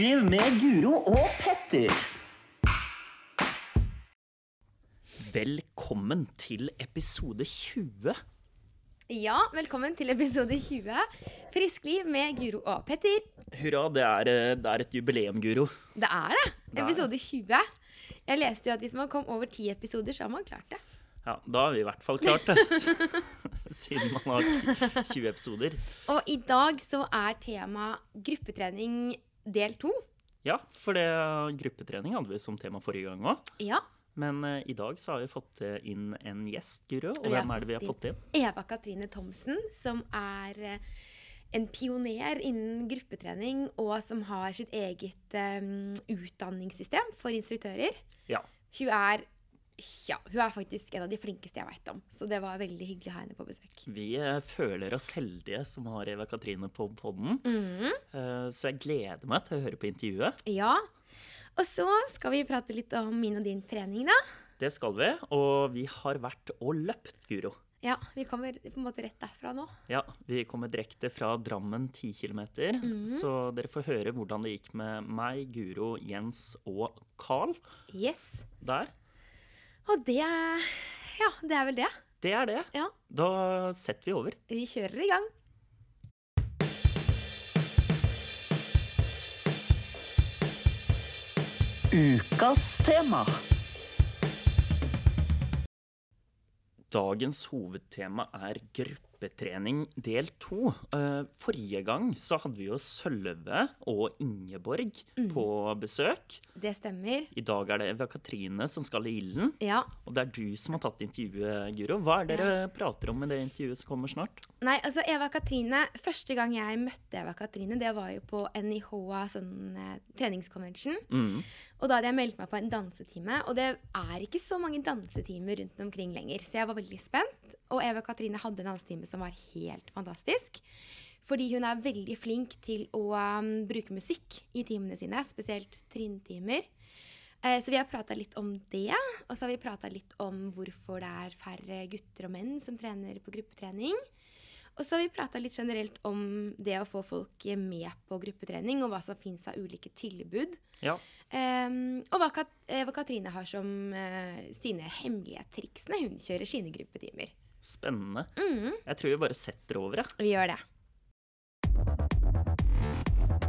Friskliv med Guro og Petter. Velkommen til episode 20. Ja, velkommen til episode 20. Friskliv med Guro og Petter. Hurra, det er, eh, det er et jubileum, Guro. Det er det. Episode 20. Jeg leste jo at hvis man kom over ti episoder, så har man klart det. Ja, da har vi i hvert fall klart det. Siden man har 20 episoder. Og i dag så er tema gruppetrening del to. Ja, for det gruppetrening hadde vi som tema forrige gang òg. Ja. Men uh, i dag så har vi fått eh, inn en gjest, Guro. Og hvem er det vi har fått fått inn? Eva Katrine Thomsen, som er uh, en pioner innen gruppetrening, og som har sitt eget um, utdanningssystem for instruktører. Ja. Hun er, ja, hun er faktisk en av de flinkeste jeg veit om, så det var veldig hyggelig å ha henne på besøk. Vi eh, føler oss heldige som har Eva Katrine på podden. Mhm. Eh, Så jeg gleder meg til å høre på intervjuet. Ja. Og så skal vi prate litt om min og din trening, da. Det skal vi. Og vi har vært og løpt, Guro. Ja, vi kommer på en måte rett derfra nå. Ja, vi kommer direkte fra Drammen 10 km. Så dere får høre hvordan det gikk med meg, Guro, Jens og Carl Yes. der. Og det er Ja, det er vel det. Det er det. Ja. Da setter vi over. Vi kjører i gang. Ukas tema. Dagens hovedtema er gruppetrening del to. Eh, Forrige gang så hadde vi jo Sølve og Ingeborg på besøk. Det stemmer. I dag er det Eva Katrine som skal i ilden. Ja. Og det er du som har tatt intervjuet, Guro. Hva er det dere prater om i det intervjuet som kommer snart? Nei, altså Eva Katrine Første gang jeg møtte Eva Katrine, det var jo på NIH, sånn eh, treningsconvention. Mm. Og da hadde jeg meldt meg på en dansetime, og det er ikke så mange dansetimer rundt omkring lenger. Så jeg var veldig spent. Og Eva Katrine hadde en dansetime som var helt fantastisk. Fordi hun er veldig flink til å um, bruke musikk i timene sine, spesielt trinntimer. Eh, så vi har prata litt om det. Og så har vi prata litt om hvorfor det er færre gutter og menn som trener på gruppetrening. Og så har vi prata litt generelt om det å få folk med på gruppetrening, og hva som fins av ulike tilbud. Ja. Um, og hva, Kat eh, hva Katrine har som uh, sine hemmelige triks når hun kjører sine gruppetimer. Spennende. Mm. Jeg tror vi bare setter over, jeg. Vi gjør det.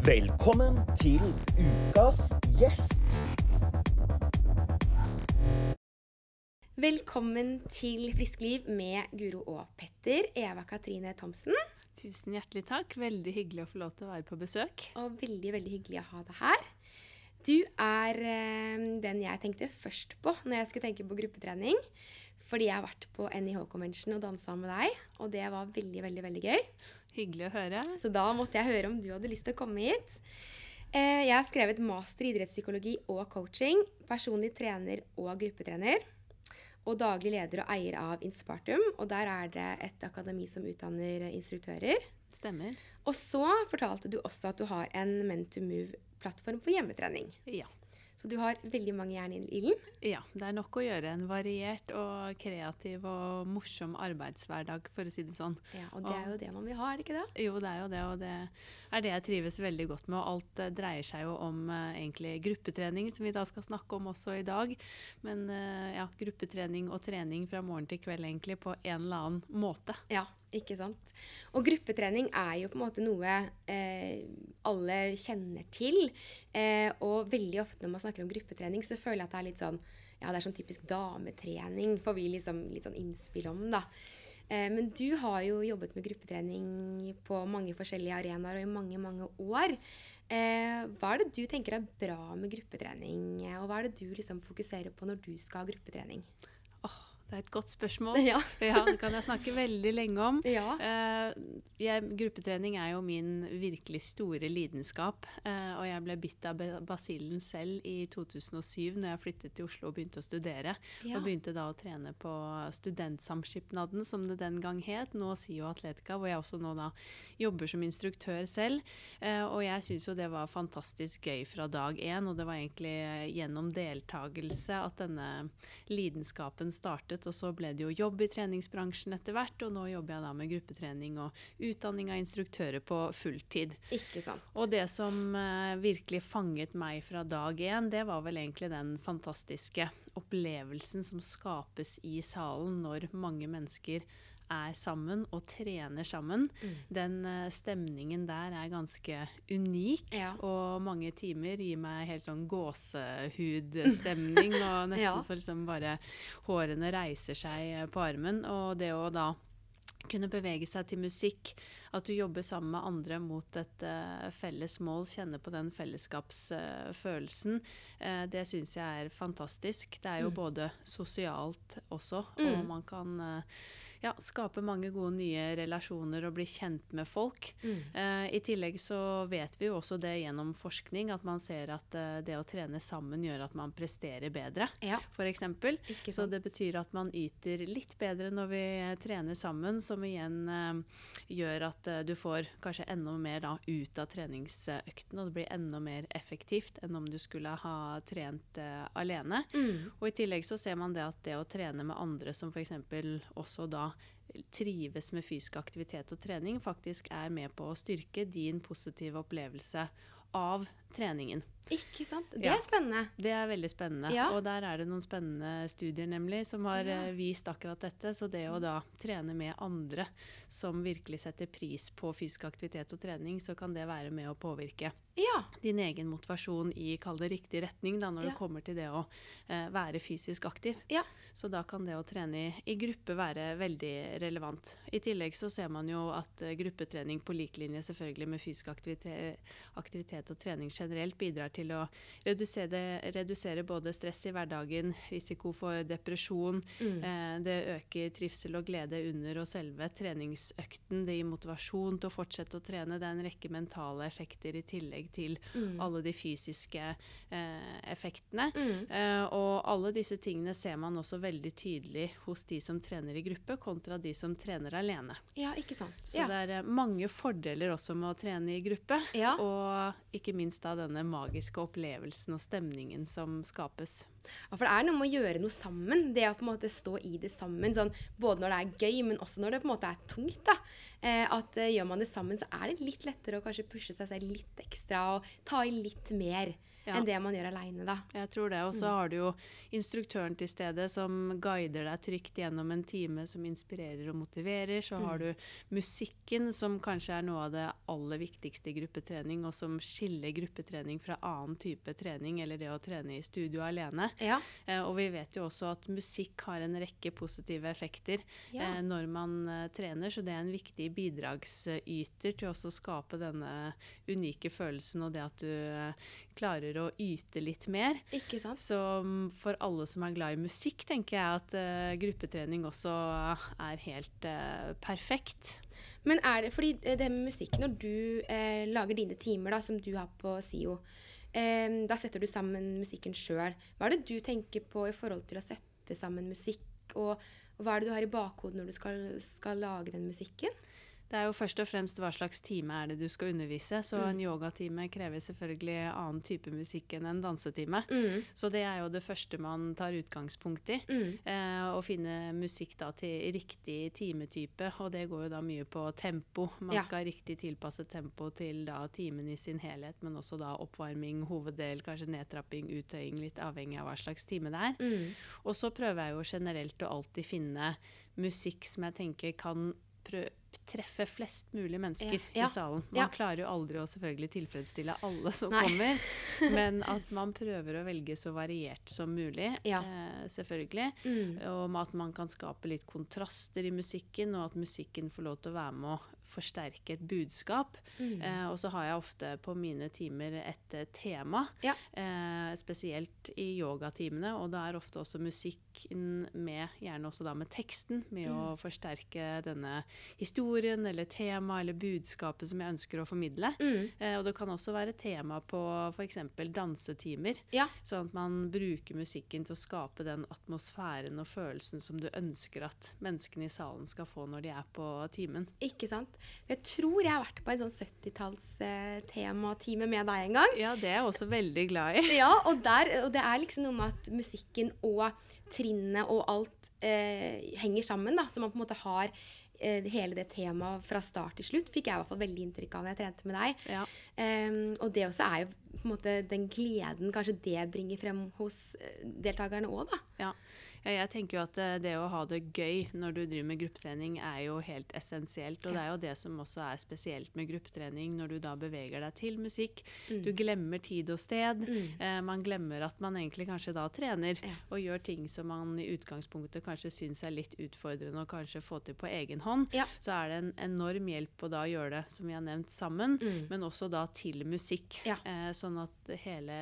Velkommen til ukas gjest. Velkommen til Friskliv med Guro og Petter. Eva Katrine Thomsen. Tusen hjertelig takk. Veldig hyggelig å få lov til å være på besøk. Og veldig, veldig hyggelig å ha deg her. Du er eh, den jeg tenkte først på når jeg skulle tenke på gruppetrening. Fordi jeg har vært på NIH Convention og dansa med deg, og det var veldig, veldig, veldig gøy. Hyggelig å høre. Så da måtte jeg høre om du hadde lyst til å komme hit. Eh, jeg har skrevet master i idrettspsykologi og coaching, personlig trener og gruppetrener. Og daglig leder og eier av Inspartum, og der er det et akademi som utdanner instruktører. Stemmer. Og så fortalte du også at du har en Men to Move-plattform for hjemmetrening. Ja. Så du har veldig mange jern i ilden. ja. Det er nok å gjøre en variert og kreativ og morsom arbeidshverdag, for å si det sånn. Ja, og det er jo det man vil ha, er det ikke det? Jo, det er jo det, og det er det jeg trives veldig godt med. Og alt eh, dreier seg jo om eh, egentlig gruppetrening, som vi da skal snakke om også i dag. Men eh, ja, gruppetrening og trening fra morgen til kveld egentlig på en eller annen måte. Ja, ikke sant. Og gruppetrening er jo på en måte noe eh, alle kjenner til. Eh, og veldig ofte når man snakker om gruppetrening, så føler jeg at det er litt sånn ja, det er sånn typisk dametrening, får vi liksom litt sånn innspill om, da. Eh, men du har jo jobbet med gruppetrening på mange forskjellige arenaer og i mange, mange år. Eh, hva er det du tenker er bra med gruppetrening, og hva er det du liksom fokuserer på når du skal ha gruppetrening? Åh, det er et godt spørsmål. Ja. ja, det kan jeg snakke veldig lenge om. Ja. Eh, jeg, gruppetrening er jo min virkelig store lidenskap. eh, og jeg ble bitt av ba- basillen selv i 2007 når jeg flyttet til Oslo og begynte å studere. Ja. Og begynte da å trene på Studentsamskipnaden, som det den gang het. Nå SIO Atletica, hvor jeg også nå da jobber som instruktør selv. Eh, og jeg syns jo det var fantastisk gøy fra dag én, og det var egentlig gjennom deltakelse at denne lidenskapen startet startet, og så ble det jo jobb i treningsbransjen etter hvert, og nå jobber jeg da med gruppetrening og utdanning av instruktører på fulltid. Ikke sant. Og det som eh, virkelig fanget meg fra dag én, det var vel egentlig den fantastiske opplevelsen som skapes i salen når mange mennesker er sammen og trener sammen. Mm. Den eh, stemningen der er ganske unik, Ja. og mange timer gir meg helt sånn gåsehudstemning, og nesten Ja. så liksom bare hårene reiser seg eh, på armen. Og det å da kunne bevege seg til musikk, at du jobber sammen med andre mot et uh, felles mål, kjenne på den fellesskapsfølelsen, eh, det syns jeg er fantastisk. Det er jo Mm. både sosialt også, og Mm. man kan ja, skape mange gode nye relasjoner og bli kjent med folk. Mm. Eh, I tillegg så vet vi jo også det gjennom forskning, at man ser at eh, det å trene sammen gjør at man presterer bedre, Ja, f.eks. Så det betyr at man yter litt bedre når vi eh, trener sammen, som igjen eh, gjør at eh, du får kanskje enda mer da, ut av treningsøkten, og det blir enda mer effektivt enn om du skulle ha trent eh, alene. Mm. Og i tillegg så ser man det at det å trene med andre som f.eks. også da trives med fysisk aktivitet og trening, faktisk er med på å styrke din positive opplevelse av treningen. Ikke sant. Det Ja. er spennende. Det er veldig spennende. Ja. Og der er det noen spennende studier nemlig som har Ja. eh, vist akkurat dette. Så det å da trene med andre som virkelig setter pris på fysisk aktivitet og trening, så kan det være med å påvirke Ja. din egen motivasjon i kall det riktig retning da, når det kommer til det å eh, være fysisk aktiv. Ja. Så da kan det å trene i, i gruppe være veldig relevant. I tillegg så ser man jo at uh, gruppetrening på lik linje selvfølgelig med fysisk aktivitet, aktivitet og trening generelt bidrar til å redusere, redusere både stress i hverdagen, risiko for depresjon. Mm. Eh, det øker trivsel og glede under og selve treningsøkten. Det gir motivasjon til å fortsette å trene. Det er en rekke mentale effekter i tillegg til Mm. alle de fysiske eh, effektene. Mm. Eh, og alle disse tingene ser man også veldig tydelig hos de som trener i gruppe, kontra de som trener alene. Ja, ikke sant. Så Ja. det er eh, mange fordeler også med å trene i gruppe. Ja. Og ikke minst da denne magiske opplevelsen og stemningen som skapes. Ja, for det er noe med å gjøre noe sammen. Det å på en måte stå i det sammen. Sånn, både når det er gøy, men også når det på en måte er tungt. da. Eh, at eh, Gjør man det sammen, så er det litt lettere å kanskje pushe seg selv litt ekstra og ta i litt mer Ja. enn det man gjør aleine, da. Jeg tror det. Og så har du jo instruktøren til stede som guider deg trygt gjennom en time som inspirerer og motiverer. Så har du musikken, som kanskje er noe av det aller viktigste i gruppetrening, og som skiller gruppetrening fra annen type trening, eller det å trene i studio alene. Ja. Eh, og vi vet jo også at musikk har en rekke positive effekter Ja. eh, når man eh, trener, så det er en viktig bidragsyter til også å skape denne unike følelsen og det at du eh, klarer å yte litt mer. Ikke sant? Så mm, for alle som er glad i musikk, tenker jeg at uh, gruppetrening også er helt uh, perfekt. Men er det fordi eh, det med musikk, når du uh, lager dine timer, da, som du har på SIO, eh, da setter du sammen musikken sjøl. Hva er det du tenker på i forhold til å sette sammen musikk, og, og hva er det du har i bakhodet når du skal, skal lage den musikken? Det er jo først og fremst hva slags time er det du skal undervise. Så en yogatime krever selvfølgelig annen type musikk enn en dansetime. Mm. Så det er jo det første man tar utgangspunkt i. Mm. Eh, å finne musikk da til riktig timetype, og det går jo da mye på tempo. Man Ja. skal riktig tilpasset tempo til da timen i sin helhet, men også da oppvarming, hoveddel, kanskje nedtrapping, uttøying, litt avhengig av hva slags time det er. Mm. Og så prøver jeg jo generelt å alltid finne musikk som jeg tenker kan prø treffe flest mulig mennesker Ja, ja, i salen. Man ja. klarer jo aldri å selvfølgelig tilfredsstille alle som Nei. kommer, men at man prøver å velge så variert som mulig, eh, selvfølgelig. Mm. Og at man kan skape litt kontraster i musikken, og at musikken får lov til å være med å forsterke et budskap. Mm. Eh, og så har jeg ofte på mine timer et eh, tema, Ja. eh, spesielt i yogatimene. Og da er ofte også musikken med, gjerne også da med teksten, med Mm. å forsterke denne historien eller temaet eller budskapet som jeg ønsker å formidle. Mm. Eh, og det kan også være tema på f.eks. dansetimer. Ja. Sånn at man bruker musikken til å skape den atmosfæren og følelsen som du ønsker at menneskene i salen skal få når de er på timen. Ikke sant? Jeg tror jeg har vært på en sånn 70-talls-tematime med deg en gang. Ja, det er jeg også veldig glad i. Ja, og, der, og det er liksom noe med at musikken og trinnet og alt eh, henger sammen. da, Så man på en måte har eh, hele det temaet fra start til slutt, fikk jeg i hvert fall veldig inntrykk av når jeg trente med deg. Ja. Um, og det også er jo på en måte den gleden kanskje det bringer frem hos eh, deltakerne òg, da. Ja. Ja, jeg tenker jo at eh, det å ha det gøy når du driver med gruppetrening er jo helt essensielt. Og det er jo det som også er spesielt med gruppetrening, når du da beveger deg til musikk. Mm. Du glemmer tid og sted. Eh, man glemmer at man egentlig kanskje da trener Ja. og gjør ting som man i utgangspunktet kanskje syns er litt utfordrende å kanskje få til på egen hånd. Ja. Så er det en enorm hjelp å da gjøre det, som vi har nevnt, sammen, Mm. men også da til musikk. Ja. Eh, sånn at hele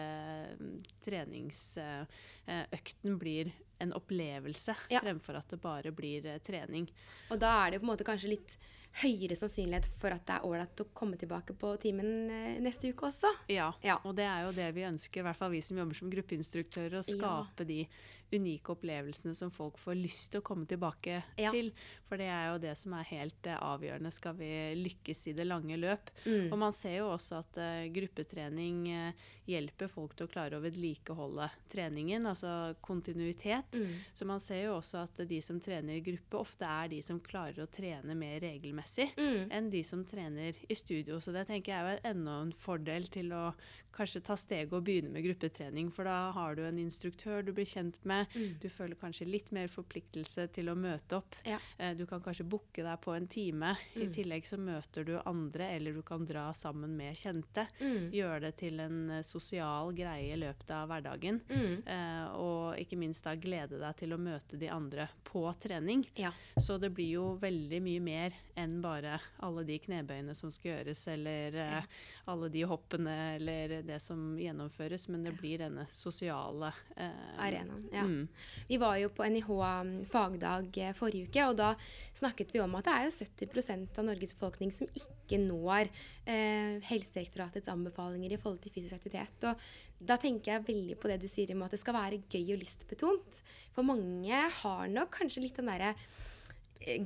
mm, treningsøkten blir en opplevelse, Ja. fremfor at det bare blir eh, trening. Og da er det på en måte kanskje litt høyere sannsynlighet for at det er ålreit å komme tilbake på timen eh, neste uke også. Ja, Ja. og det er jo det vi ønsker, i hvert fall vi som jobber som gruppeinstruktører, å Ja. skape de unike opplevelsene som folk får lyst til å komme tilbake Ja. til. For det er jo det som er helt eh, avgjørende skal vi lykkes i det lange løp. Mm. Og man ser jo også at uh, gruppetrening uh, hjelper folk til å klare å vedlikeholde treningen, altså kontinuitet. Mm. Så man ser jo også at de som trener i gruppe, ofte er de som klarer å trene mer regelmessig Mm. enn de som trener i studio. Så det tenker jeg er enda en fordel til å kanskje ta steget og begynne med gruppetrening. For da har du en instruktør du blir kjent med. Mm. Du føler kanskje litt mer forpliktelse til å møte opp. Ja. Eh, Du kan kanskje booke deg på en time. I Mm. tillegg så møter du andre, eller du kan dra sammen med kjente. Mm. Gjøre det til en eh, sosial greie i løpet av hverdagen. Mm. Eh, og ikke minst da glede deg til å møte de andre på trening. Ja. Så det blir jo veldig mye mer enn bare alle de knebøyene som skal gjøres, eller ja. alle de hoppene, eller det som gjennomføres, men det blir denne sosiale eh, Arenaen. Ja. Mm, Vi var jo på NIH um, fagdag eh, forrige uke, og da snakket vi om at det er jo 70% av Norges befolkning som ikke når eh, Helsedirektoratets anbefalinger i forhold til fysisk aktivitet. Og da tenker jeg veldig på det du sier om at det skal være gøy og lystbetont. For mange har nok kanskje litt den derre eh,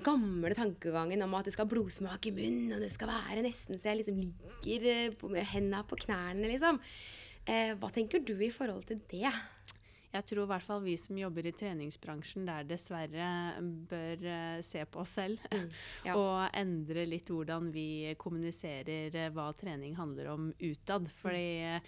gamle tankegangen om at det skal ha blodsmak i munnen, og det skal være nesten så jeg liksom ligger eh, på- med henda på knærne, liksom. Eh, hva tenker du i forhold til det? Jeg tror i hvert fall vi som jobber i treningsbransjen der dessverre bør eh, se på oss selv. Mm, ja. Og endre litt hvordan vi kommuniserer eh, hva trening handler om utad. Fordi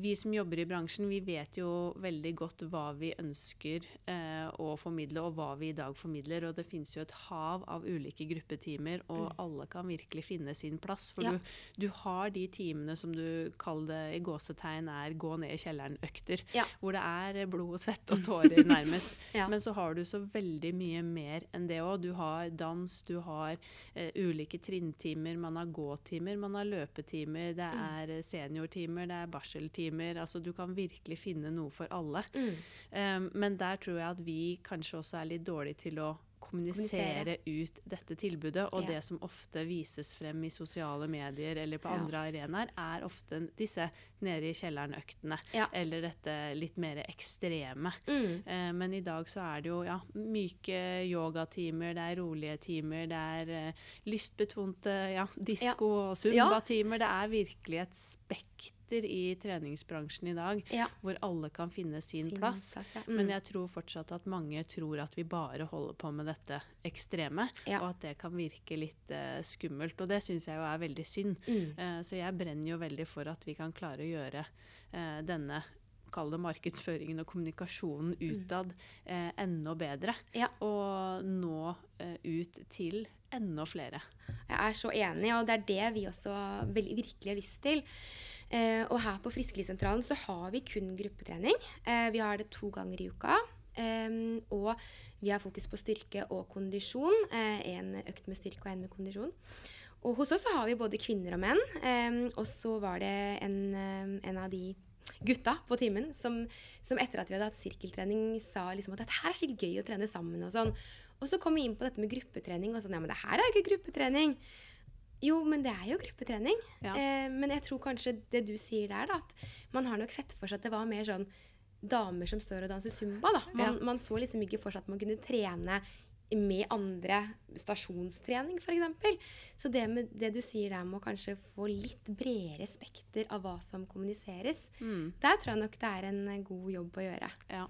vi som jobber i bransjen, vi vet jo veldig godt hva vi ønsker eh, å formidle, og hva vi i dag formidler. Og det finnes jo et hav av ulike gruppetimer, og alle kan virkelig finne sin plass. For Ja. du, du har de timene som du kaller det i gåsetegn er gå ned i kjelleren-økter. Ja. Hvor det er blod og svette og tårer, nærmest. Ja. Men så har du så veldig mye mer enn det òg. Du har dans, du har eh, ulike trinntimer, man har gåtimer, man har løpetimer, det Mm. er eh, seniortimer, det er barseltimer. Altså du kan virkelig finne noe for alle. Mm. Um, men der tror jeg at vi kanskje også er litt dårlige til å kommunisere ut dette tilbudet. Og Ja. det som ofte vises frem i sosiale medier eller på Ja. andre arenaer, er ofte disse nede i kjelleren-øktene. Ja. Eller dette litt mer ekstreme. Mm. Eh, men i dag så er det jo ja, myke yogatimer, det er rolige timer, det er eh, lystbetonte ja, disko- og zumba-timer. Det er virkelig et spekter i treningsbransjen i dag Ja. hvor alle kan finne sin, Sin plass. plass, ja. Mm. Men jeg tror fortsatt at mange tror at vi bare holder på med dette ekstreme, Ja. og at det kan virke litt uh, skummelt. Og det syns jeg jo er veldig synd. Mm. Uh, så jeg brenner jo veldig for at vi kan klare å gjøre uh, denne Kall det markedsføringen og kommunikasjonen utad eh, enda bedre. Mm. Ja. Og nå eh, ut til enda flere. Jeg er så enig, og det er det vi også virkelig har lyst til. Eh, og her på Frisklivssentralen så har vi kun gruppetrening. Eh, vi har det to ganger i uka. Um, og vi har fokus på styrke og kondisjon. Eh, en økt med styrke og en med kondisjon. Og hos oss så har vi både kvinner og menn. Um, og så var det en, eh, en av de gutta på timen som, som etter at vi hadde hatt sirkeltrening, sa liksom at dette her er skikkelig gøy å trene sammen og sånn. Og så kom vi inn på dette med gruppetrening og sånn. Ja, men det her er jo ikke gruppetrening. Jo, men det er jo gruppetrening. Ja. Eh, men jeg tror kanskje det du sier der, da, at man har nok sett for seg at det var mer sånn damer som står og danser zumba, da. Man, Ja. man så liksom ikke for seg at man kunne trene med andre stasjonstrening, f.eks. Så det, med, det du sier der med å kanskje få litt bredere spekter av hva som kommuniseres, Mm. der tror jeg nok det er en god jobb å gjøre. Ja.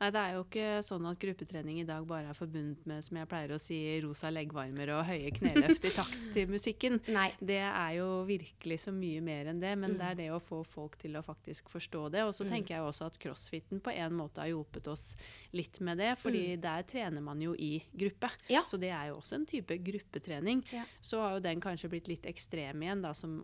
Nei, det er jo ikke sånn at gruppetrening i dag bare er forbundet med, som jeg pleier å si, rosa leggvarmer og høye kneløft i takt til musikken. Nei. Det er jo virkelig så mye mer enn det, men det er det å få folk til å faktisk forstå det. Og så tenker jeg også at crossfiten på en måte har hjulpet oss litt med det, fordi der trener man jo i gruppe. Ja. Så det er jo også en type gruppetrening. Ja. Så har jo den kanskje blitt litt ekstrem igjen, da, som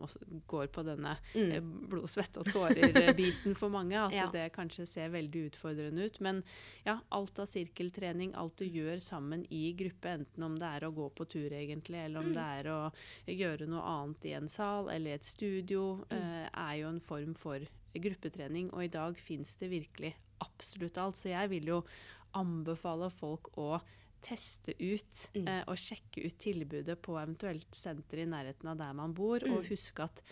går på denne Mm. eh, blod, svette og tårer-biten for mange. At Ja. det kanskje ser veldig utfordrende ut. Men ja, alt av sirkeltrening, alt du gjør sammen i gruppe, enten om det er å gå på tur egentlig, eller om det er å gjøre noe annet i en sal eller i et studio, eh, er jo en form for gruppetrening. Og i dag fins det virkelig absolutt alt. Så jeg vil jo anbefale folk å teste ut Mm. eh, og sjekke ut tilbudet på eventuelt senter i nærheten av der man bor, og huske at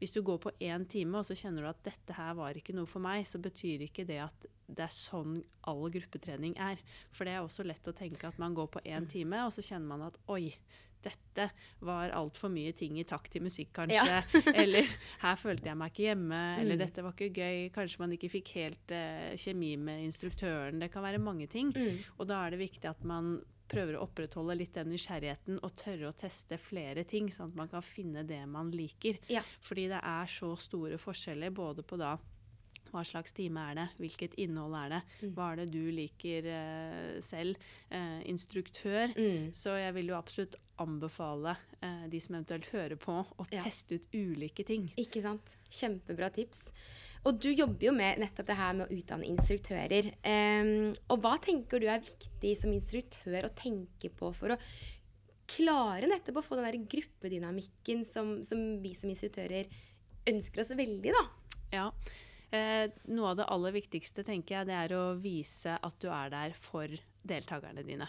hvis du går på én time og så kjenner du at dette her var ikke noe for meg, så betyr ikke det at det er sånn all gruppetrening er. For det er også lett å tenke at man går på én time, og så kjenner man at oi, dette var altfor mye ting i takt til musikk, kanskje. eller her følte jeg meg ikke hjemme. Eller dette var ikke gøy. Kanskje man ikke fikk helt uh, kjemi med instruktøren. Det kan være mange ting. Mm. Og da er det viktig at man prøver å opprettholde litt den nysgjerrigheten og tørre å teste flere ting, sånn at man kan finne det man liker. Ja. Fordi det er så store forskjeller både på da hva slags time er det? Hvilket innhold er det? Mm. Hva er det du liker eh, selv? Eh, instruktør. Mm. Så jeg vil jo absolutt anbefale eh, de som eventuelt hører på, å Ja. teste ut ulike ting. Ikke sant? Kjempebra tips. Og du jobber jo med nettopp det her med å utdanne instruktører. Og hva tenker du er viktig som instruktør å tenke på for å klare nettopp å få den der gruppedynamikken som, som vi som instruktører ønsker oss veldig, da? Ja. Eh, noe av det aller viktigste tenker jeg, det er å vise at du er der for deltakerne dine.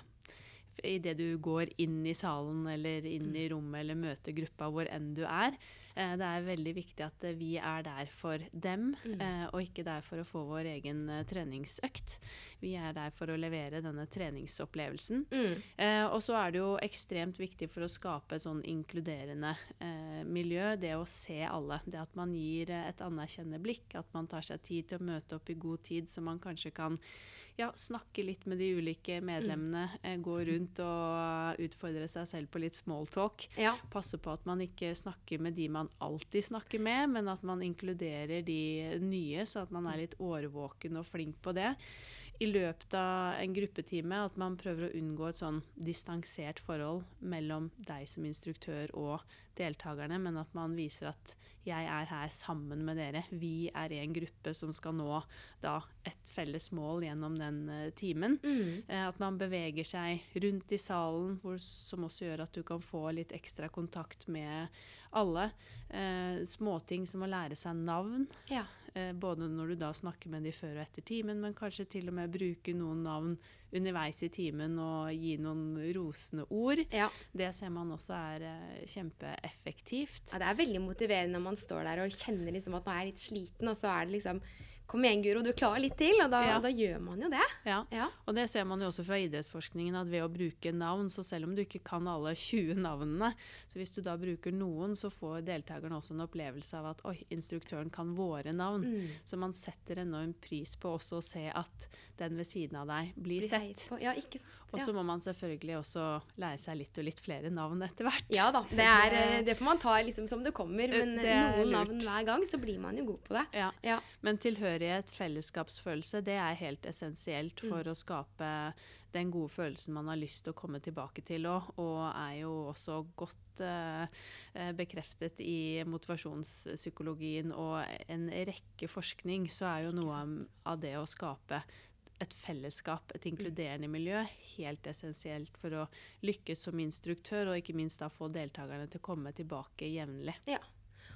Idet du går inn i salen eller inn i rommet eller møter gruppa hvor enn du er. Eh, det er veldig viktig at eh, vi er der for dem, mm. og ikke der for å få vår egen eh, treningsøkt. Vi er der for å levere denne treningsopplevelsen. Mm. Eh, og så er det jo ekstremt viktig for å skape et sånn inkluderende eh, miljø, det å se alle. Det at man gir eh, et anerkjennende blikk, at man tar seg tid til å møte opp i god tid, så man kanskje kan ja, snakke litt med de ulike medlemmene, Mm. gå rundt og utfordre seg selv på litt smalltalk. Ja. Passe på at man ikke snakker med de man alltid snakker med, men at man inkluderer de nye, så at man er litt årvåken og flink på det. I løpet av en gruppetime at man prøver å unngå et sånn distansert forhold mellom deg som instruktør og deltakerne, men at man viser at jeg er her sammen med dere. Vi er en gruppe som skal nå da et felles mål gjennom den uh, timen. Mm. Uh, at man beveger seg rundt i salen, hvor, som også gjør at du kan få litt ekstra kontakt med alle. Uh, småting som å lære seg navn. Ja. Eh, både når du da snakker med de før og etter timen, men kanskje til og med bruke noen navn underveis i timen og gi noen rosende ord. ja. Det ser man også er eh, kjempeeffektivt. Ja, det er veldig motiverende når man står der og kjenner liksom at man er litt sliten, og så er det liksom Kom igjen, Guro, du klarer litt til. Og da, Ja. da gjør man jo det. Ja. Ja. Og det ser man jo også fra idrettsforskningen, at ved å bruke navn, så selv om du ikke kan alle 20 navnene, så hvis du da bruker noen, så får deltakerne også en opplevelse av at oi, instruktøren kan våre navn. Mm. Så man setter enorm pris på også å se at den ved siden av deg blir Blir sett. Ja. Og så må man selvfølgelig også lære seg litt og litt flere navn etter hvert. Ja da. Det, er, eh, det får man ta liksom som det kommer. Men Det noen navn hver gang, så blir man jo god på det. Ja. Ja. Tilhørighet, fellesskapsfølelse, det er helt essensielt for å skape den gode følelsen man har lyst til å komme tilbake til òg, og er jo også godt eh, bekreftet i motivasjonspsykologien og en rekke forskning, så er jo noe av- av det å skape et fellesskap, et inkluderende miljø, helt essensielt for å lykkes som instruktør, og ikke minst da få deltakerne til å komme tilbake jevnlig. Ja.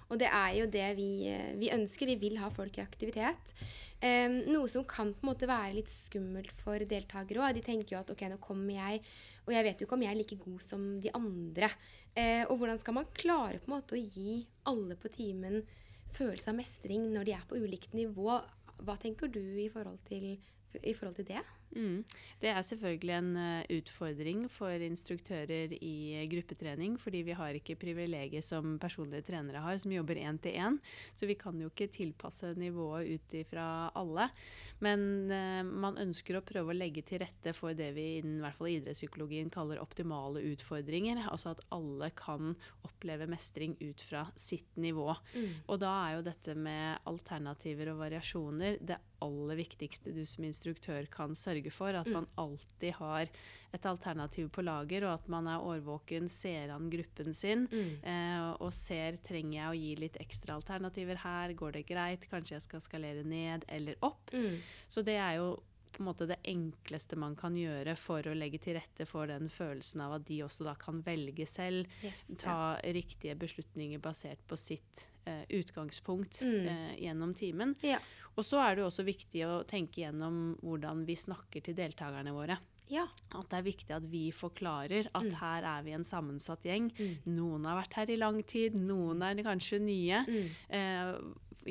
Og det er jo det vi, eh, vi ønsker. Vi vil ha folk i aktivitet. Um, noe som kan på en måte være litt skummelt for deltakere òg. De tenker jo at ok, nå kommer jeg, og jeg vet jo ikke om jeg er like god som de andre. Uh, og hvordan skal man klare på en måte å gi alle på timen følelse av mestring når de er på ulikt nivå? Hva tenker du i forhold til i forhold til det? Mm. Det er selvfølgelig en uh, utfordring for instruktører i gruppetrening, fordi vi har ikke privilegiet som personlige trenere har, som jobber én til én. Så vi kan jo ikke tilpasse nivået ut ifra alle. Men uh, man ønsker å prøve å legge til rette for det vi innen hvert fall idrettspsykologien kaller optimale utfordringer. Altså at alle kan oppleve mestring ut fra sitt nivå. Mm. Og da er jo dette med alternativer og variasjoner det aller viktigste du som instruktør kan sørge for. At man mm. alltid har et alternativ på lager, og at man er årvåken, ser an gruppen sin mm. eh, og ser trenger jeg å gi litt ekstra alternativer her, går det greit, kanskje jeg skal skalere ned eller opp. Mm. Så det er jo på en måte det enkleste man kan gjøre for å legge til rette for den følelsen av at de også da kan velge selv, yes, ta ja. riktige beslutninger basert på sitt eh, utgangspunkt mm. eh, gjennom timen. Ja. Og så er det også viktig å tenke gjennom hvordan vi snakker til deltakerne våre. Ja. At det er viktig at vi forklarer at mm. her er vi en sammensatt gjeng. Mm. Noen har vært her i lang tid, noen er kanskje nye. Mm. Eh,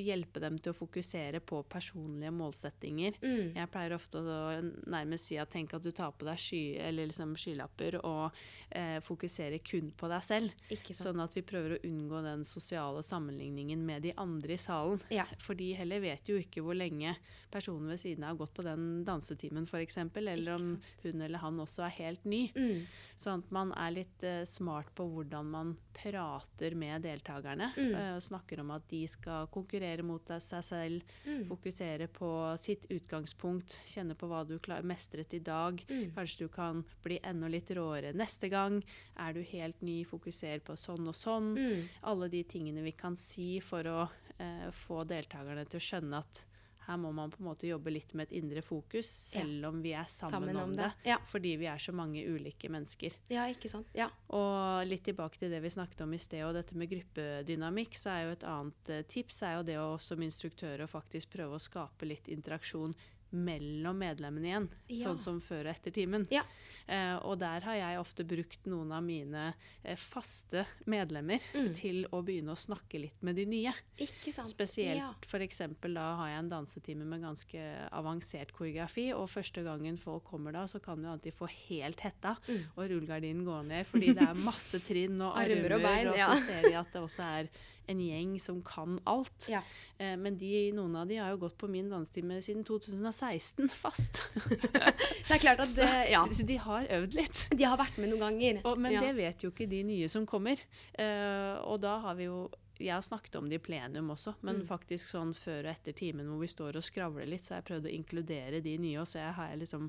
hjelpe dem til å fokusere på personlige målsettinger. Mm. Jeg pleier ofte å nærmest si at tenk at du tar på deg sky, liksom skylapper og eh, fokusere kun på deg selv. Sånn at vi prøver å unngå den sosiale sammenligningen med de andre i salen. Ja. For de heller vet jo ikke hvor lenge personen ved siden av har gått på den dansetimen f.eks., eller om hun eller han også er helt ny. Mm. Sånn at man er litt eh, smart på hvordan man prater med deltakerne. Mm. Eh, og snakker om at de skal konkurrere mot seg selv, mm. fokusere på sitt utgangspunkt, kjenne på hva du mestret i dag. Mm. Kanskje du kan bli enda litt råere neste gang. Er du helt ny, fokuser på sånn og sånn. Mm. Alle de tingene vi kan si for å eh, få deltakerne til å skjønne at her må man på en måte jobbe litt med et indre fokus, selv ja. om vi er sammen, sammen om, om, det. det. Ja. Fordi vi er så mange ulike mennesker. Ja, ikke sant? Ja. Og litt tilbake til det vi snakket om i sted, og dette med gruppedynamikk, så er jo et annet uh, tips er jo det å som instruktør å faktisk prøve å skape litt interaksjon mellom medlemmene igjen, ja. sånn som før og etter timen. Ja. Eh, og der har jeg ofte brukt noen av mine eh, faste medlemmer mm. til å begynne å snakke litt med de nye. Ikke sant? Spesielt ja. f.eks. da har jeg en dansetime med ganske avansert koreografi, og første gangen folk kommer da, så kan du alltid få helt hetta, mm. og rullegardinen går ned fordi det er masse trinn og armer, og, bein, og så ser de at det også er en gjeng som kan alt. Ja. Eh, men de, noen av de har jo gått på min dansetime siden 2016 fast. det er klart at det, ja. Så de har øvd litt. De har vært med noen ganger. Og, men ja. det vet jo ikke de nye som kommer. Eh, og da har vi jo jeg har snakket om det i plenum også, men mm. faktisk sånn før og etter timen hvor vi står og skravler litt, så har jeg prøvd å inkludere de nye. Og så jeg har jeg liksom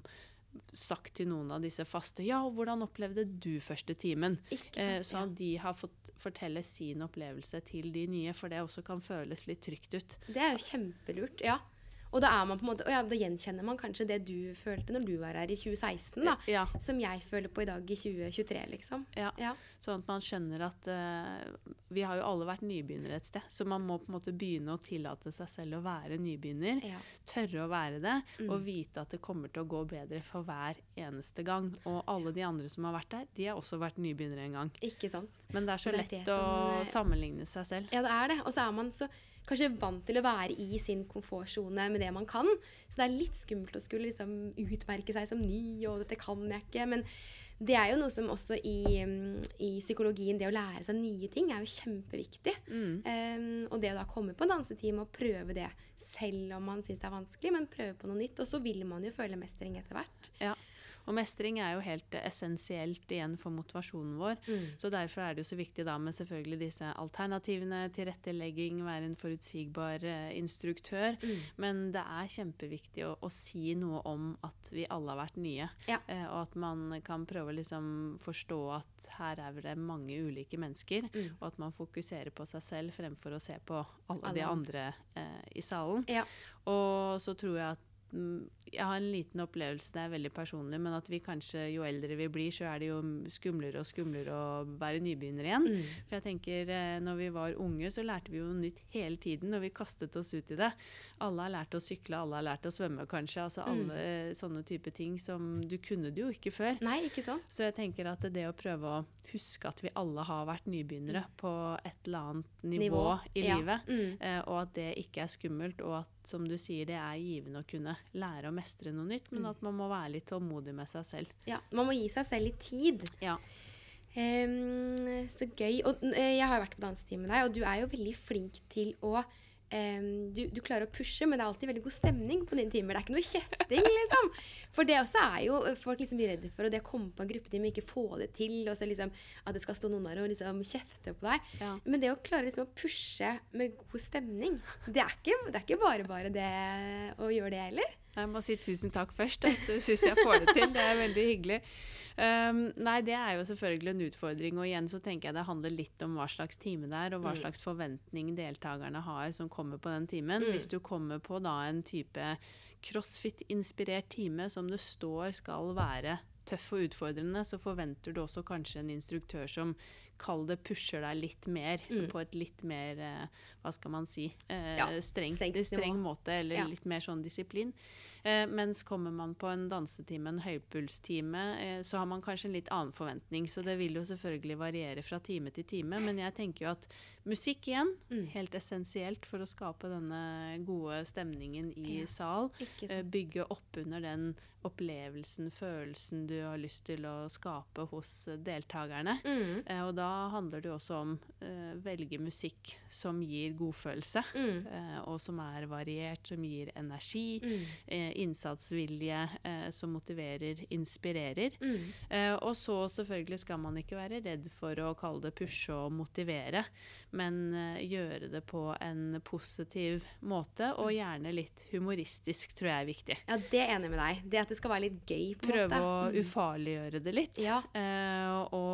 sagt til noen av disse faste Ja, hvordan opplevde du første timen? Eh, så de har fått fortelle sin opplevelse til de nye, for det også kan føles litt trygt ut. Det er jo kjempelurt, ja. Og da, er man på en måte, og ja, da gjenkjenner man kanskje det du følte når du var her i 2016, da, ja. som jeg føler på i dag i 2023, liksom. Ja. ja. Sånn at man skjønner at uh, vi har jo alle vært nybegynnere et sted, så man må på en måte begynne å tillate seg selv å være nybegynner. Tørre å være det, mm. og vite at det kommer til å gå bedre for hver eneste gang. Og alle de andre som har vært der, de har også vært nybegynnere en gang. Ikke sant. Men det er så det er lett som, å sammenligne seg selv. Ja, det er det. Og så er man så kanskje vant til å være i sin komfortsone med det man kan. Så det er litt skummelt å skulle liksom utmerke seg som ny, og dette kan jeg ikke. Men det er jo noe som også i, i psykologien, det å lære seg nye ting, er jo kjempeviktig. Mm. Um, og det å da komme på en dansetime og prøve det, selv om man syns det er vanskelig, men prøve på noe nytt. Og så vil man jo føle mestring etter hvert. Ja. Og mestring er jo helt essensielt igjen for motivasjonen vår. Mm. Så derfor er det jo så viktig da med selvfølgelig disse alternativene, tilrettelegging, være en forutsigbar uh, instruktør. Mm. Men det er kjempeviktig å, å, si noe om at vi alle har vært nye. Ja. Uh, og at man kan prøve å liksom forstå at her er det mange ulike mennesker, mm. og at man fokuserer på seg selv fremfor å se på alle, alle. de andre uh, i salen. Ja. Og så tror jeg at jeg har en liten opplevelse, det er veldig personlig, men at vi kanskje, jo eldre vi blir, så er det jo skumlere og skumlere å være nybegynner igjen. Mm. For jeg tenker, eh, når vi var unge, så lærte vi jo nytt hele tiden, og vi kastet oss ut i det. Alle har lært å sykle, alle har lært å svømme, kanskje. Altså mm. alle mm. sånne type ting som Du kunne det jo ikke før. Nei, ikke sånn. Så jeg tenker at det å prøve å huske at vi alle har vært nybegynnere mm. på et eller annet nivå, nivå. i ja. livet, mm. eh, og at det ikke er skummelt, og at som du sier, det er givende å kunne lære å mestre noe nytt, men at man må være litt tålmodig med seg selv. Ja, Man må gi seg selv litt tid. Ja. Um, så gøy. Og eh, jeg har jo vært på dansetime med deg, og du er jo veldig flink til å em, du, du klarer å pushe, men det er alltid veldig god stemning på dine timer. Det er ikke noe kjefting, liksom. For det også er jo folk liksom redde for, og det å komme på en gruppetime og ikke få det til, og så liksom at det skal stå noen der og liksom kjefte på deg. Ja. Men det å klare liksom å pushe med god stemning, det er ikke, det er ikke bare bare det å gjøre det heller. Jeg må si tusen takk først. At jeg syns jeg får det til. Det er veldig hyggelig. Um, nei, det er jo selvfølgelig en utfordring. Og igjen så tenker jeg det handler litt om hva slags time det er, og hva Mm. slags forventning deltakerne har som kommer på den timen. Mm. Hvis du kommer på da en type crossfit-inspirert time som det står skal være tøff og utfordrende, så forventer du også kanskje en instruktør som kall det pusher deg litt mer, Mm. på et litt mer eh, hva skal man si eh, Ja, strengt, strengt streng måte, eller Ja. litt mer sånn disiplin. Eh, mens kommer man på en dansetime, en høypulstime, eh, så har man kanskje en litt annen forventning. Så det vil jo selvfølgelig variere fra time til time. Men jeg tenker jo at musikk igjen, Mm. helt essensielt for å skape denne gode stemningen i Ja. sal. Eh, bygge opp under den opplevelsen, følelsen du har lyst til å skape hos deltakerne. Mm. Eh, og da handler det jo også om eh, velge musikk som gir godfølelse. Mm. Eh, og som er variert, som gir energi, Mm. eh, innsatsvilje, eh, som motiverer, inspirerer. Mm. Eh, og så selvfølgelig skal man ikke være redd for å kalle det pushe og motivere, men eh, gjøre det på en positiv måte, og gjerne litt humoristisk, tror jeg er viktig. Ja, det er jeg enig med deg. Det at det skal være litt gøy. på en Prøve måte. å Mm. ufarliggjøre det litt. Ja. Eh, og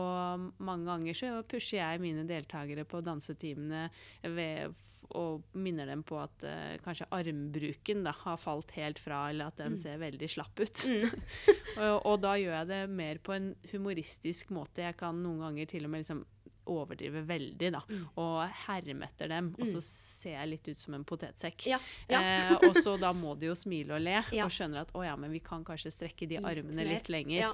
mange ganger så pusher jeg mine deltakere på dansetimene ved og minner dem på at uh, kanskje armbruken da, har falt helt fra, eller at den Mm. ser veldig slapp ut. Mm. og, og da gjør jeg det mer på en humoristisk måte. Jeg kan noen ganger til og med liksom overdrive veldig, da, Mm. og herme etter dem. Og Mm. så ser jeg litt ut som en potetsekk. Ja. ja. Eh, og så da må de jo smile og le, Ja. og skjønner at å ja, men vi kan kanskje strekke de Litt armene mer. litt lenger. ja.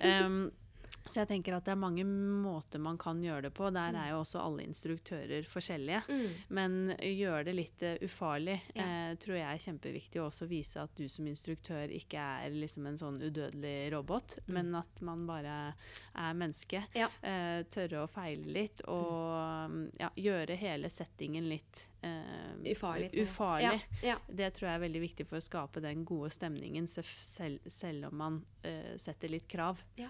Så jeg tenker at det er mange måter man kan gjøre det på. Der Mm. er jo også alle instruktører forskjellige. Mm. Men gjøre det litt uh, ufarlig Ja. eh, tror jeg er kjempeviktig. Og også vise at du som instruktør ikke er liksom en sånn udødelig robot, Mm. men at man bare er menneske. Ja. Eh, tørre å feile litt, og mm, ja, gjøre hele settingen litt eh, Ufarlig. ufarlig. Det tror jeg er veldig viktig for å skape den gode stemningen, selv, selv om man eh, setter litt krav. Ja.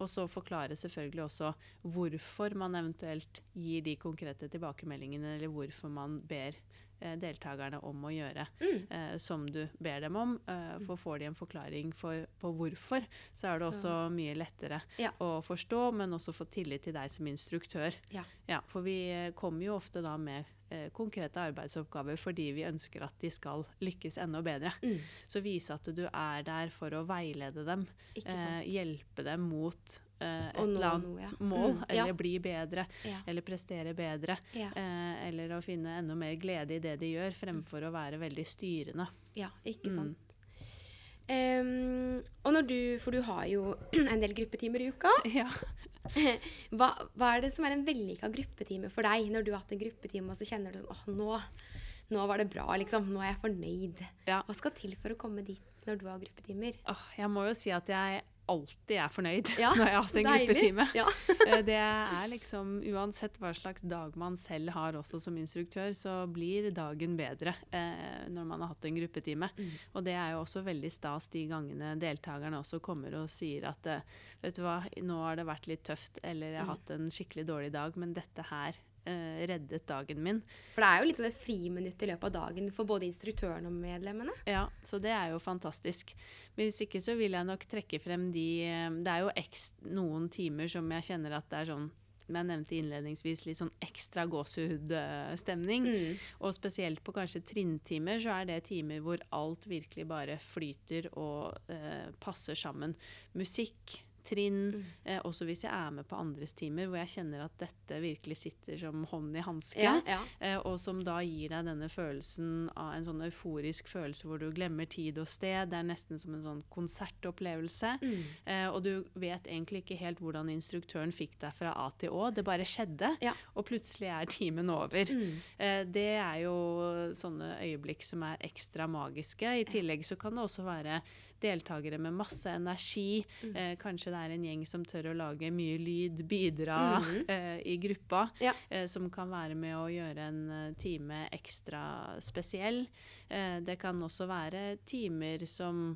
Og så forklare selvfølgelig også hvorfor man eventuelt gir de konkrete tilbakemeldingene, eller hvorfor man ber eh, deltakerne om å gjøre Mm. eh, som du ber dem om. Eh, for får de en forklaring for, på hvorfor, så er det Så- også mye lettere Ja. å forstå, men også få tillit til deg som instruktør. Ja. for vi eh, kommer jo ofte da med konkrete arbeidsoppgaver fordi vi ønsker at de skal lykkes enda bedre. Mm. Så vise at du er der for å veilede dem, eh, hjelpe dem mot eh, et nå eller annet ja. mål, Mm, ja. eller bli bedre, Ja. eller prestere bedre. Ja. Eh, eller å finne enda mer glede i det de gjør, fremfor å være veldig styrende. ja, ikke Mm. sant. Og når du, for du har jo en del gruppetimer i uka. Ja. Hva, hva er det som er en vellykka gruppetime for deg, når du har hatt en gruppetime og så kjenner du sånn åh, nå, nå var det bra, liksom. Nå er jeg fornøyd. Ja. Hva skal til for å komme dit når du har gruppetimer? Åh, jeg må jo si at jeg alltid er fornøyd Ja, når jeg har hatt en gruppetime. Ja. Eh, det er liksom Uansett hva slags dag man selv har også som instruktør, så blir dagen bedre eh, når man har hatt en gruppetime. Mm. Og det er jo også veldig stas de gangene deltakerne også kommer og sier at eh, vet du hva, nå har det vært litt tøft, eller jeg har Mm. hatt en skikkelig dårlig dag, men dette her eh, reddet dagen min. For det er jo litt sånn et friminutt i løpet av dagen for både instruktøren og medlemmene. Ja, så det er jo fantastisk. Hvis ikke så vil jeg nok trekke frem de eh, Det er jo ekstra, noen timer som jeg kjenner at det er sånn som jeg nevnte innledningsvis, litt sånn ekstra gåsehudstemning. Mm. Og spesielt på kanskje trinntimer, så er det timer hvor alt virkelig bare flyter og eh, passer sammen. Musikk, trinn. Mm. Eh, også hvis jeg er med på andres timer, hvor jeg kjenner at dette virkelig sitter som hånd i hanske. Ja, ja. Eh, og som da gir deg denne følelsen av en sånn euforisk følelse hvor du glemmer tid og sted. Det er nesten som en sånn konsertopplevelse. Mm. Eh, og du vet egentlig ikke helt hvordan instruktøren fikk deg fra A til Å. Det bare skjedde, Ja. og plutselig er timen over. Mm. Eh, det er jo sånne øyeblikk som er ekstra magiske. I tillegg så kan det også være deltakere med masse energi. Mm. Eh, kanskje det er en gjeng som tør å lage mye lyd, bidra mm. eh, i gruppa. Ja. Eh, som kan være med å gjøre en eh, time ekstra spesiell. Eh, det kan også være timer som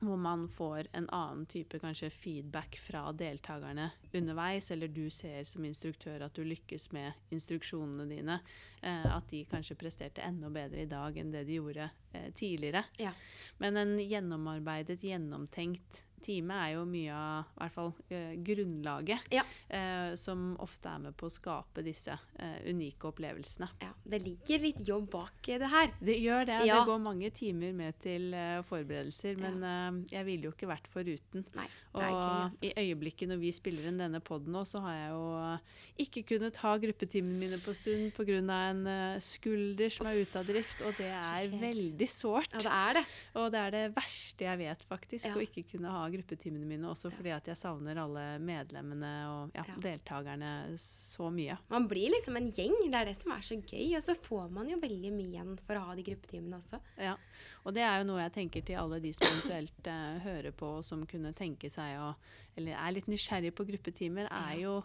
hvor man får en annen type kanskje feedback fra deltakerne underveis, eller du ser som instruktør at du lykkes med instruksjonene dine. Eh, at de kanskje presterte enda bedre i dag enn det de gjorde eh, tidligere. Ja. Men en gjennomarbeidet, gjennomtenkt time er jo mye av i hvert fall eh, grunnlaget, Ja. eh, som ofte er med på å skape disse eh, unike opplevelsene. ja. Det ligger litt jobb bak det her. Det gjør det. Ja. Det går mange timer med til eh, forberedelser, men eh, jeg ville jo ikke vært foruten. Nei, Og ikke, altså. i øyeblikket når vi spiller inn denne poden nå, så har jeg jo eh, ikke kunnet ha gruppetimene mine på stund pga. en skulder som er ute av drift, og det er veldig sårt. Ja, det er det. Og det er det verste jeg vet, faktisk, Ja. å ikke kunne ha gruppetimene mine, også fordi at jeg savner alle medlemmene og ja, Ja. deltakerne så mye. Man blir liksom en gjeng. Det er det som er så gøy. Og så får man jo veldig mye igjen for å ha de gruppetimene også. Ja, og det er jo noe jeg tenker til alle de som eventuelt eh, hører på og som kunne tenke seg å Eller er litt nysgjerrig på gruppetimer, er jo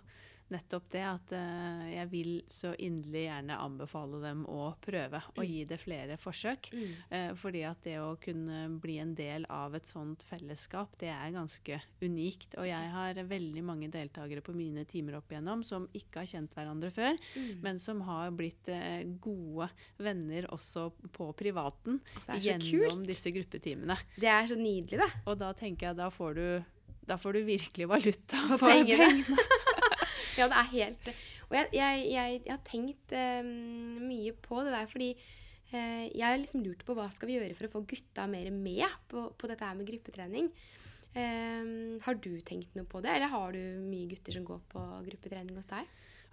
nettopp det at uh, jeg vil så inderlig gjerne anbefale dem å prøve og gi det flere forsøk. Mm. Uh, fordi at det å kunne bli en del av et sånt fellesskap, det er ganske unikt. Og jeg har veldig mange deltakere på mine timer opp igjennom som ikke har kjent hverandre før, Mm. men som har blitt uh, gode venner også på privaten gjennom kult. disse gruppetimene. Det er så nydelig, det. Og da tenker jeg da får du, da får du virkelig valuta for pengene. Ja, det er helt Og jeg, jeg, jeg, jeg har tenkt um, mye på det der, fordi uh, jeg har liksom lurt på hva skal vi gjøre for å få gutta mer med på, på dette her med gruppetrening. Um, har du tenkt noe på det, eller har du mye gutter som går på gruppetrening hos deg?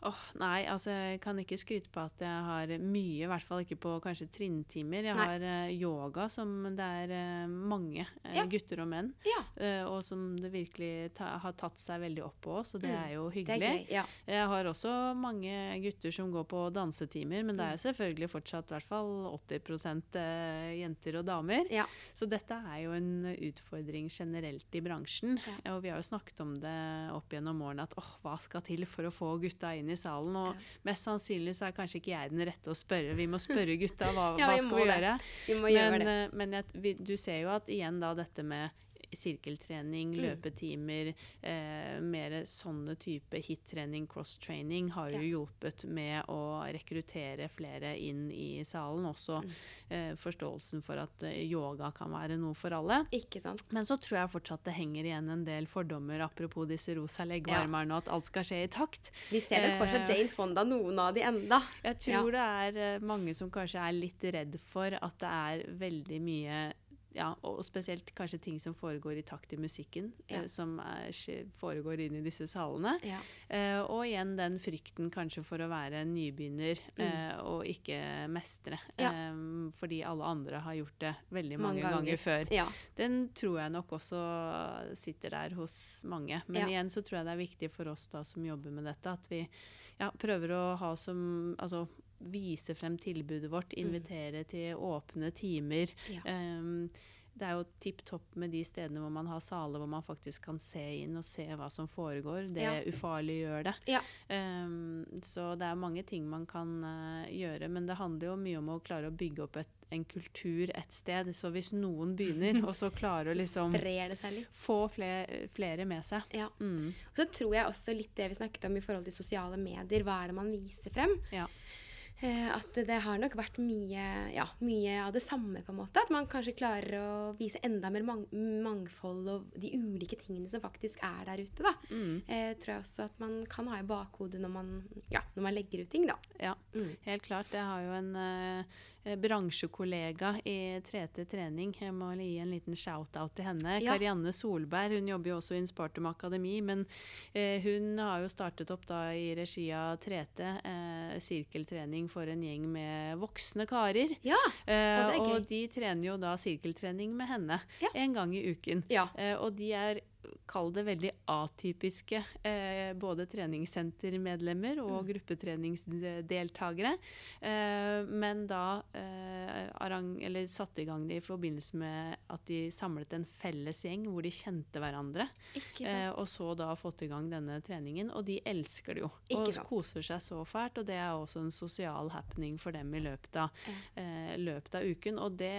Åh, nei, altså jeg kan ikke skryte på at jeg har mye, i hvert fall ikke på kanskje trinntimer. Jeg Nei. har uh, yoga som det er uh, mange uh, Ja. gutter og menn, Ja, og som det virkelig ta, har tatt seg veldig opp på, så det Mm, er jo hyggelig. er gøy. Ja. Jeg har også mange gutter som går på dansetimer, men det Mm. er jo selvfølgelig fortsatt i hvert fall 80 eh, jenter og damer. Så dette er jo en utfordring generelt i bransjen. Og vi har jo snakket om det opp gjennom årene at åh, hva skal til for å få gutta inn i salen? Og Ja. mest sannsynlig så er kanskje ikke jeg den rette å spørre. Vi må spørre gutta hva, Ja, hva vi skal må vi gjøre. Vi må gjøre Men, det. eh, men jeg, vi, du ser jo at igjen da dette med sirkeltrening, Mm. løpetimer, eh, mer sånne type hit-trening, cross-training, har jo hjulpet med å rekruttere flere inn i salen. Også Mm. eh, forståelsen for at eh, yoga kan være noe for alle. Ikke sant? Men så tror jeg fortsatt det henger igjen en del fordommer, apropos disse rosa leggvarmerne, og at alt skal skje i takt. Vi ser nok fortsatt eh, Jane Fonda, noen av de enda. Jeg tror det er eh, mange som kanskje er litt redd for at det er veldig mye ja, og spesielt kanskje ting som foregår i takt i musikken, Ja. eh, som er, foregår inn i disse salene. Ja. Eh, og igjen den frykten kanskje for å være en nybegynner eh, og ikke mestre. Mm. Ja. Eh, fordi alle andre har gjort det veldig Mange mange, ganger. ganger. før. Den tror jeg nok også sitter der hos mange. Men igjen så tror jeg det er viktig for oss da som jobber med dette, at vi ja, prøver å ha som Altså vise frem tilbudet vårt, invitere til åpne timer. Ja. Um, det er jo tipp topp med de stedene hvor man har saler hvor man faktisk kan se inn og se hva som foregår. Det Ja. ufarliggjør det. Ja. Um, så det er mange ting man kan uh, gjøre, men det handler jo mye om å klare å bygge opp et, en kultur et sted. Så hvis noen begynner, og så klarer å liksom få flere, flere med seg. Ja. Mm. Og så tror jeg også litt det vi snakket om i forhold til sosiale medier. Hva er det man viser frem? Ja. Eh, at det har nok vært mye, ja, mye av det samme, på en måte. At man kanskje klarer å vise enda mer mang mangfold og de ulike tingene som faktisk er der ute. da. Mm. Eh, tror jeg også at man kan ha i bakhodet når man, ja, når man legger ut ting, da. Ja, Mm. helt klart. Det har jo en, eh, eh, bransjekollega i 3T Trening. Jeg må gi en liten shout-out til henne. Ja. Karianne Solberg. Hun jobber jo også i Inspartum Akademi, men eh, hun har jo startet opp da i regi av 3T eh, sirkeltrening for en gjeng med voksne karer. Ja. og, og de trener jo da sirkeltrening med henne Ja. en gang i uken. Ja. Eh, og de er Kall det veldig atypiske. Eh, både treningssentermedlemmer Mm. og gruppetreningsdeltakere. Eh, men da eh, arang, eller satte i gang det i forbindelse med at de samlet en felles gjeng hvor de kjente hverandre. Eh, og så da fått i gang denne treningen. Og de elsker det jo. Og koser seg så fælt. Og det er også en sosial happening for dem i løpet av, eh, løpet av uken. Og det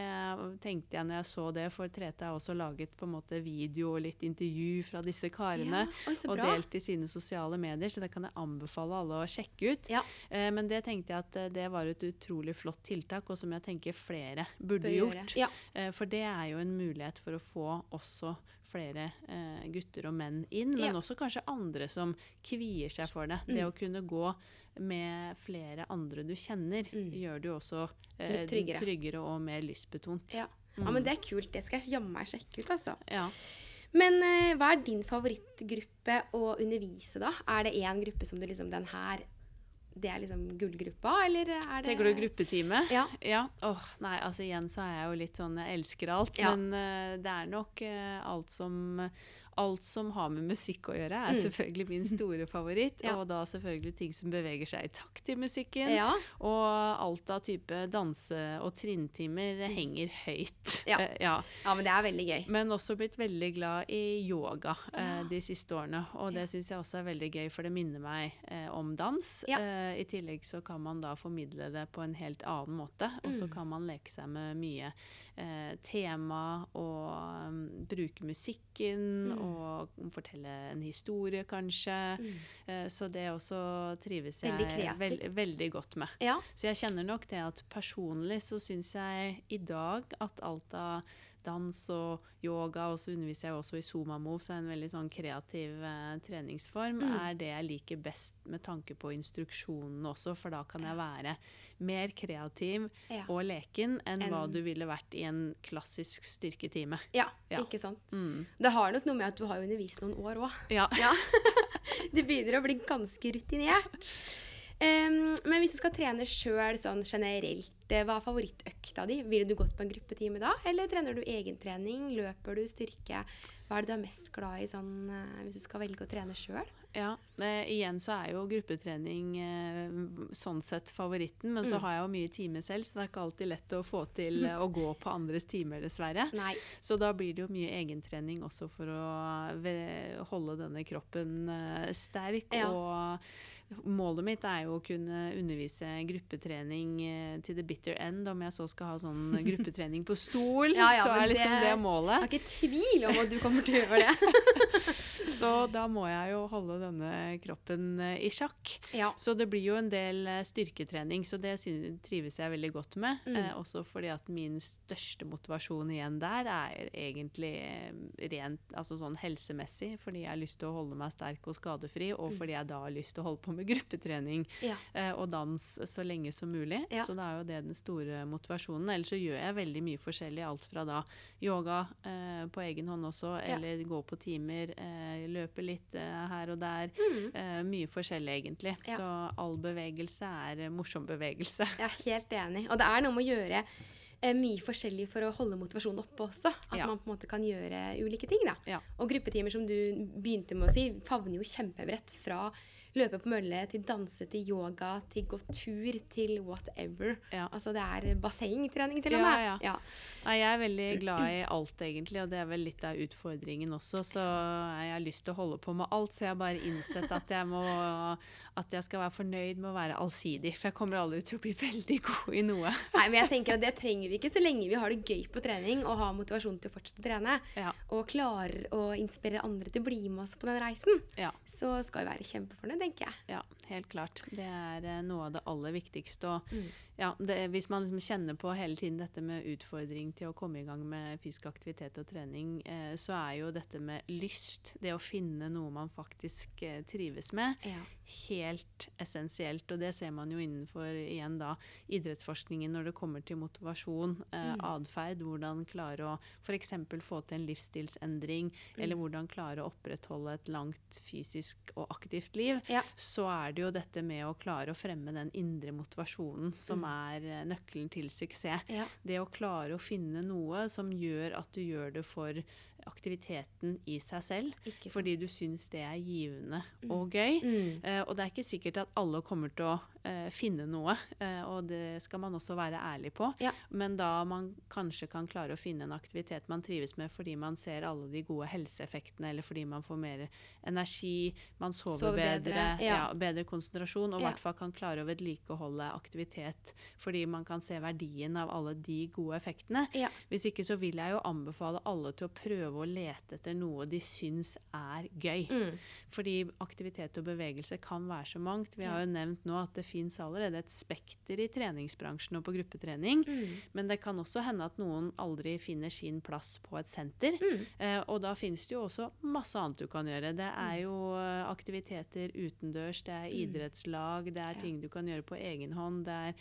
tenkte jeg når jeg så det, for 3T har også laget på en måte video og litt intervju fra disse karene. Ja, oi, og delt i sine sosiale medier, så det kan jeg anbefale alle å sjekke ut. Ja. Eh, men det tenkte jeg at eh, det var et utrolig flott tiltak, og som jeg tenker flere burde Bør gjort. Ja. Eh, For det er jo en mulighet for å få også flere eh, gutter og menn inn, men. Mm. også kanskje andre som kvier seg for det. Det å kunne gå med flere andre du kjenner, gjør det jo også eh, tryggere. tryggere og mer lystbetont. Ja. ja, men det er kult. Det skal jeg jammen meg sjekke ut, altså. Ja. Men eh, hva er din favorittgruppe å undervise, da? Er det én gruppe som du liksom Den her, det er liksom gullgruppa, eller er det Tenker du gruppetime? Ja. Ja. Åh, nei, altså igjen så er jeg jo litt sånn Jeg elsker alt, Ja. men uh, det er nok uh, alt som Alt som har med musikk å gjøre, er Mm. selvfølgelig min store favoritt. Ja. Og da selvfølgelig ting som beveger seg i takt til musikken. Ja. Og alt av type danse- og trinntimer henger høyt. Mm. Ja. Ja. ja, men det er veldig gøy. Men også blitt veldig glad i yoga eh, de siste årene. Og det syns jeg også er veldig gøy, for det minner meg eh, om dans. Eh, I tillegg så kan man da formidle det på en helt annen måte. Og Mm. så kan man leke seg med mye eh, tema og um, bruke musikken Mm. og fortelle en historie, kanskje. Eh, så det også trives jeg Veldig veld, veldig godt med. Ja. Så jeg kjenner nok det at personlig så syns jeg i dag at alt av dans og yoga, og så underviser jeg også i Zuma Move, så er en veldig sånn kreativ eh, treningsform, Mm. er det jeg liker best med tanke på instruksjonen også, for da kan jeg være mer kreativ Ja. og leken enn hva du ville vært i en klassisk styrketime. ja, Ja. ikke sant. Mm. Det har nok noe med at du har undervist noen år òg. Ja. Ja. det begynner å bli ganske rutinert. Em, men hvis du skal trene sjøl sånn generelt, eh, hva er favorittøkta di? Ville du gått på en gruppetime da? Eller trener du egentrening? Løper du styrke? Hva er det du er mest glad i sånn, eh, hvis du skal velge å trene sjøl? Ja, eh, igjen så er jo gruppetrening eh, sånn sett favoritten, men så Mm. har jeg jo mye timer selv, så det er ikke alltid lett å få til eh, å gå på andres timer, dessverre. Nei. Så da blir det jo mye egentrening også for å holde denne kroppen eh, sterk. Ja. Og målet mitt er jo å kunne undervise gruppetrening eh, til the bitter end. Om jeg så skal ha sånn gruppetrening på stol, Ja, ja, så er liksom det- det Jeg har ikke tvil om at du kommer til å gjøre det. Så da må jeg jo holde denne kroppen eh, i sjakk. Ja. Så det blir jo en del eh, styrketrening, så det trives jeg veldig godt med. Mm. Eh, også fordi at min største motivasjon igjen der er egentlig rent altså sånn helsemessig, fordi jeg har lyst til å holde meg sterk og skadefri, og Mm. fordi jeg da har lyst til å holde på med gruppetrening Ja. eh, og dans så lenge som mulig. Ja. Så da er jo det den store motivasjonen. Ellers så gjør jeg veldig mye forskjellig, alt fra da yoga eh, på egen hånd også, Ja. eller gå på timer, eh, løpe litt eh, her og der. Mm. Eh, mye forskjellig, egentlig. Ja. Så all bevegelse er morsom bevegelse. Jeg er helt enig. Og det er noe med å gjøre eh, mye forskjellig for å holde motivasjonen oppe også. At Ja. man på en måte kan gjøre ulike ting. da. Ja. Og gruppetimer, som du begynte med å si, favner jo kjempebredt. Fra løpe på mølle til danse til yoga til gå tur til whatever. Ja. Altså det er bassengtrening til og Ja, med. ja. Nei, jeg er veldig glad i alt, egentlig, og det er vel litt av utfordringen også. Så jeg har lyst til å holde på med alt, så jeg har bare innsett at jeg må at jeg skal være fornøyd med å være allsidig. For jeg kommer aldri til å bli veldig god i noe. Nei, men jeg tenker at Det trenger vi ikke så lenge vi har det gøy på trening og har motivasjon til å fortsette å trene. Ja. Og klarer å inspirere andre til å bli med oss på den reisen. Ja. Så skal vi være kjempefornøyd, tenker jeg. Ja, helt klart. Det er eh, noe av det aller viktigste. Og Mm. ja, det, hvis man liksom kjenner på hele tiden dette med utfordring til å komme i gang med fysisk aktivitet og trening, eh, så er jo dette med lyst, det å finne noe man faktisk eh, trives med, Ja. Helt essensielt. Og det ser man jo innenfor igjen da idrettsforskningen når det kommer til motivasjon, eh, Mm. atferd, hvordan klare å f.eks. få til en livsstilsendring, Mm. eller hvordan klare å opprettholde et langt fysisk og aktivt liv, Ja. så er det jo dette med å klare å fremme den indre motivasjonen som Mm. er eh, nøkkelen til suksess. Ja. Det å klare å finne noe som gjør at du gjør det for aktiviteten i seg selv, fordi du syns det er givende og gøy. Mm. Uh, og det er ikke sikkert at alle kommer til å eh, finne noe, eh, og det skal man også være ærlig på. Ja. Men da man kanskje kan klare å finne en aktivitet man trives med fordi man ser alle de gode helseeffektene, eller fordi man får mer energi, man sover, Sover bedre, bedre, ja. ja. bedre konsentrasjon, og i hvert fall kan klare å vedlikeholde aktivitet fordi man kan se verdien av alle de gode effektene. Hvis ikke så vil jeg jo anbefale alle til å prøve å lete etter noe de syns er gøy. Mm. Fordi aktivitet og bevegelse kan være så mangt. Vi har jo nevnt nå at det fins allerede et spekter i treningsbransjen og på gruppetrening. Mm. Men det kan også hende at noen aldri finner sin plass på et senter. Mm. Eh, og da finnes det jo også masse annet du kan gjøre. Det Mm. er jo eh, aktiviteter utendørs, det er idrettslag, det er ting du kan gjøre på egen hånd. Det er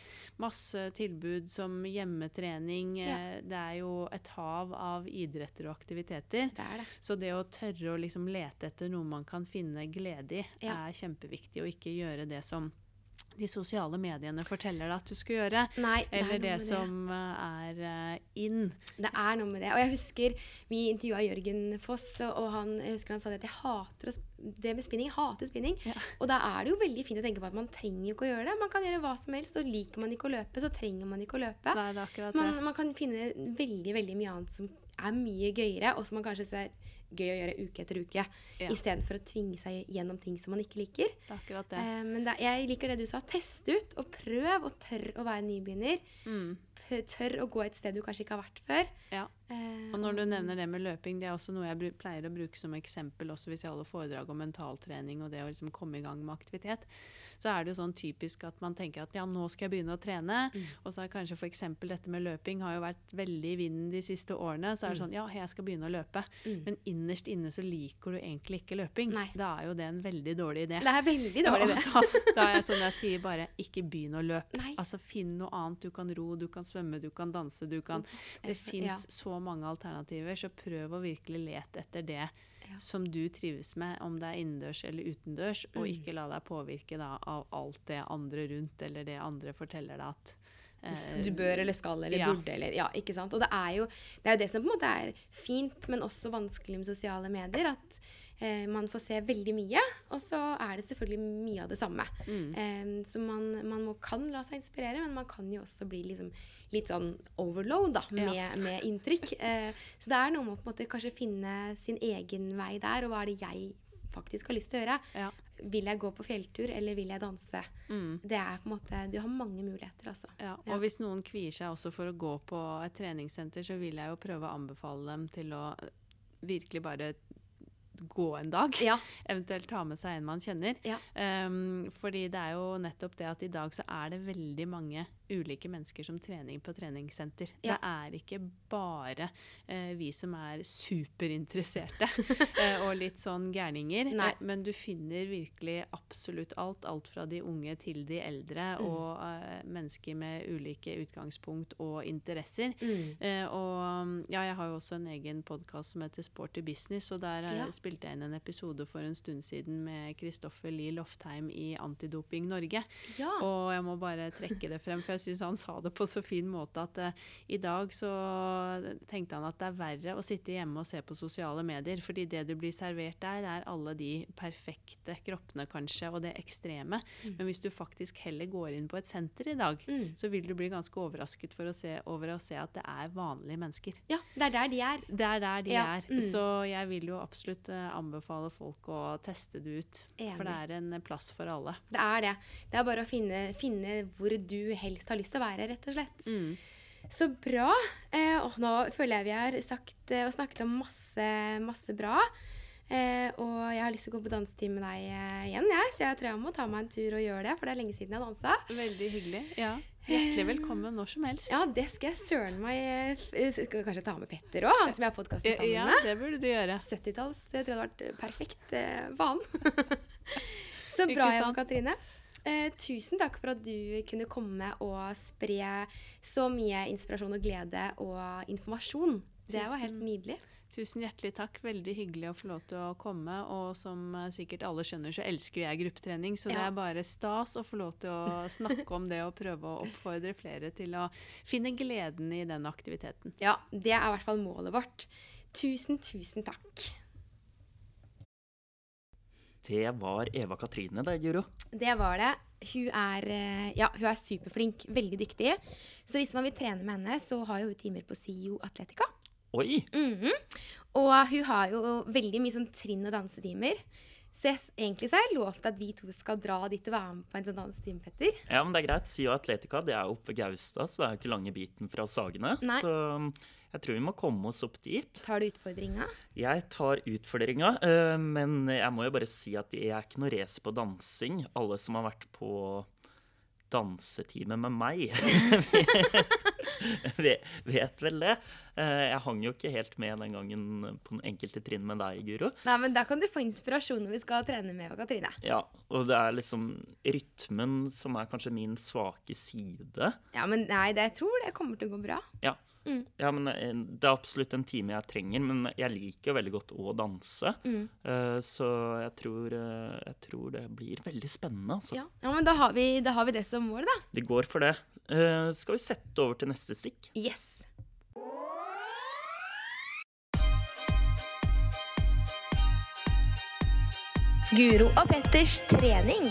masse tilbud som hjemmetrening. Ja. Eh, det er jo et hav av idretter og aktiviteter. Det det. Så det å tørre å liksom lete etter noe man kan finne glede i, Ja. er kjempeviktig, og ikke gjøre det som de sosiale mediene forteller deg at du skal gjøre. Nei, det er Eller det som eh, er eh, in. Det er noe med det. Og jeg husker vi intervjua Jørgen Foss, og han, jeg husker han sa det at jeg hater det med spinning. Jeg hater spinning. Ja. Og da er det jo veldig fint å tenke på at man trenger jo ikke å gjøre det. Man kan gjøre hva som helst, og liker man ikke å løpe, så trenger man ikke å løpe. Nei. Man, man kan finne veldig, veldig mye annet som er mye gøyere, og som man kanskje ser gøy å gjøre uke etter uke, Ja. istedenfor å tvinge seg gjennom ting som man ikke liker. Det er akkurat det. Eh, men da, jeg liker det du sa. Test ut, og prøv, og tør å være nybegynner. Mm. Tør å gå et sted du kanskje ikke har vært før. Ja. Eh, Og når du nevner det med løping, det er også noe jeg pleier å bruke som eksempel også hvis jeg holder foredrag om mentaltrening og det å liksom komme i gang med aktivitet. Så er det jo sånn typisk at man tenker at ja, nå skal jeg begynne å trene. Mm. Og så er kanskje f.eks. dette med løping har jo vært veldig i vinden de siste årene. Så er det sånn ja, jeg skal begynne å løpe. Mm. Men innerst inne så liker du egentlig ikke løping. Nei. Da er jo det en veldig dårlig idé. Det er veldig dårlig, idé. Ja, da, da er jeg sånn jeg sier bare ikke begynn å løpe. Nei. Altså Finn noe annet. Du kan ro, du kan svømme, du kan danse. du kan... Det Ja. så mange alternativer, så prøv å virkelig lete etter det Ja. som du trives med, om det er innendørs eller utendørs, og Mm. ikke la deg påvirke da, av alt det andre rundt, eller det andre forteller deg at eh, du bør eller skal eller ja. burde eller Ja, ikke sant. Og det er jo det, er jo det som på en måte er fint, men også vanskelig med sosiale medier. At eh, man får se veldig mye, og så er det selvfølgelig mye av det samme. Mm. Eh, så man, man må, kan la seg inspirere, men man kan jo også bli liksom litt sånn overload da, med, Ja. med inntrykk. Eh, så det er noe med å på en måte kanskje finne sin egen vei der, og hva er det jeg faktisk har lyst til å gjøre. Ja. Vil jeg gå på fjelltur, eller vil jeg danse? Mm. Det er på en måte, Du har mange muligheter, altså. Ja, Ja. og hvis noen kvier seg også for å gå på et treningssenter, så vil jeg jo prøve å anbefale dem til å virkelig bare gå en dag. Ja. Eventuelt ta med seg en man kjenner. Ja. Um, fordi det er jo nettopp det at i dag så er det veldig mange ulike mennesker som trening på treningssenter. Ja. Det er ikke bare eh, vi som er superinteresserte eh, og litt sånn gærninger. Eh, men du finner virkelig absolutt alt. Alt fra de unge til de eldre, Mm. og eh, mennesker med ulike utgangspunkt og interesser. Mm. Eh, og ja, jeg har jo også en egen podkast som heter Sporty business, og der eh, Ja. spilte jeg inn en episode for en stund siden med Kristoffer Lie Loftheim i Antidoping Norge. Ja. Og jeg må bare trekke det frem, for jeg syns han sa det på så fin måte at uh, i dag så tenkte han at det er verre å sitte hjemme og se på sosiale medier, fordi det du blir servert der, er alle de perfekte kroppene kanskje, og det ekstreme. Men hvis du faktisk heller går inn på et senter i dag, Mm. så vil du bli ganske overrasket for å se, over å se at det er vanlige mennesker. ja, det er der de er. Det er der de Ja, er. mm. Så jeg vil jo absolutt uh, anbefale folk å teste det ut. For det er en plass for alle. Det er det. Det er bare å finne, finne hvor du helst har lyst til å være, rett og slett. Mm. Så bra. Eh, og nå føler jeg vi har sagt eh, og snakket om masse, masse bra. Eh, og jeg har lyst til å gå på dansetime med deg eh, igjen, jeg. Så jeg tror jeg må ta meg en tur og gjøre det, for det er lenge siden jeg har dansa. Veldig hyggelig. Ja. Hjertelig velkommen når som helst. Ja, det skal jeg søren meg eh, eh, Skal kanskje ta med Petter òg, han som jeg har podkasten sammen ja, med. det burde du gjøre. 70-talls. Det tror jeg hadde vært perfekt eh. Så bra, Eva? Katrine. Eh, tusen takk for at du kunne komme og spre så mye inspirasjon og glede og informasjon. Det var helt nydelig. Tusen hjertelig takk. Veldig hyggelig å få lov til å komme. Og som eh, sikkert alle skjønner, så elsker jeg gruppetrening. Så det er bare stas å få lov til å snakke om det og prøve å oppfordre flere til å finne gleden i den aktiviteten. Ja, det er i hvert fall målet vårt. Tusen, tusen takk. Det var Eva Katrine, det, Guro. Det var det. Hun er, eh, ja, hun er superflink, veldig dyktig. Så hvis man vil trene med henne, så har hun timer på SIO Atletica. Oi! Mhm. Og hun har jo veldig mye sånn trinn- og dansetimer. Så jeg, egentlig så har jeg lovt at vi to skal dra dit og være med på en sånn dansetime, Petter. Ja, men det er greit. Sio Atletica det er oppe ved Gaustad, så det er jo ikke lange biten fra Sagene. Nei. Så um, jeg tror vi må komme oss opp dit. Tar du utfordringa? Jeg tar utfordringa, eh, men jeg må jo bare si at jeg er ikke noe race på dansing. Alle som har vært på dansetime med meg, vet- vel det. Eh, Jeg hang jo ikke helt med den gangen på den enkelte trinn med deg, Guro. Nei, men Da kan du få inspirasjon når vi skal trene med Katrine. Ja, og det er liksom rytmen som er kanskje min svake side. Ja, men nei, det, jeg tror det kommer til å gå bra. Ja. Mm. ja, men eh, det er absolutt en time jeg trenger, men jeg liker jo veldig godt å danse. Mm. Eh, Så jeg tror, eh, jeg tror det blir veldig spennende, altså. Ja, ja men da har, vi, da har vi det som mål, da. Vi går for det. Eh, Skal vi sette over til neste stikk? Yes. Guro og Petters trening.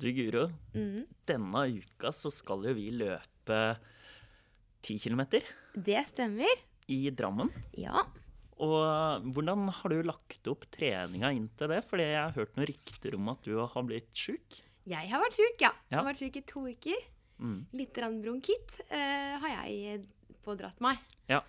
Du, Guro. Mm. Denne uka så skal jo vi løpe 10 kilometer Det stemmer. i Drammen. Ja. Og hvordan har du lagt opp treninga inn til det? Fordi jeg har hørt noen rykter om at du har blitt sjuk. Jeg har vært sjuk, ja. Jeg har vært sjuk i to uker. Mm. Litt grann bronkitt uh, har jeg pådratt meg. Ja.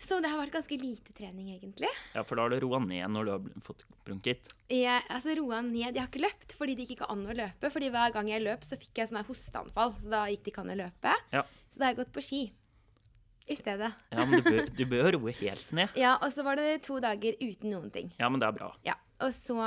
Så det har vært ganske lite trening, egentlig. ja, for da har du roa ned når du har fått bronkitt. Jeg altså, roa ned. Jeg har ikke løpt fordi det gikk ikke an å løpe. Fordi hver gang jeg løp, så fikk jeg sånn her hosteanfall. Så da gikk det ikke an å løpe. Ja. Så da har jeg gått på ski i stedet. Ja, men du bør, du bør roe helt ned. Ja, og så var det to dager uten noen ting. Ja, men det er bra. Ja, og så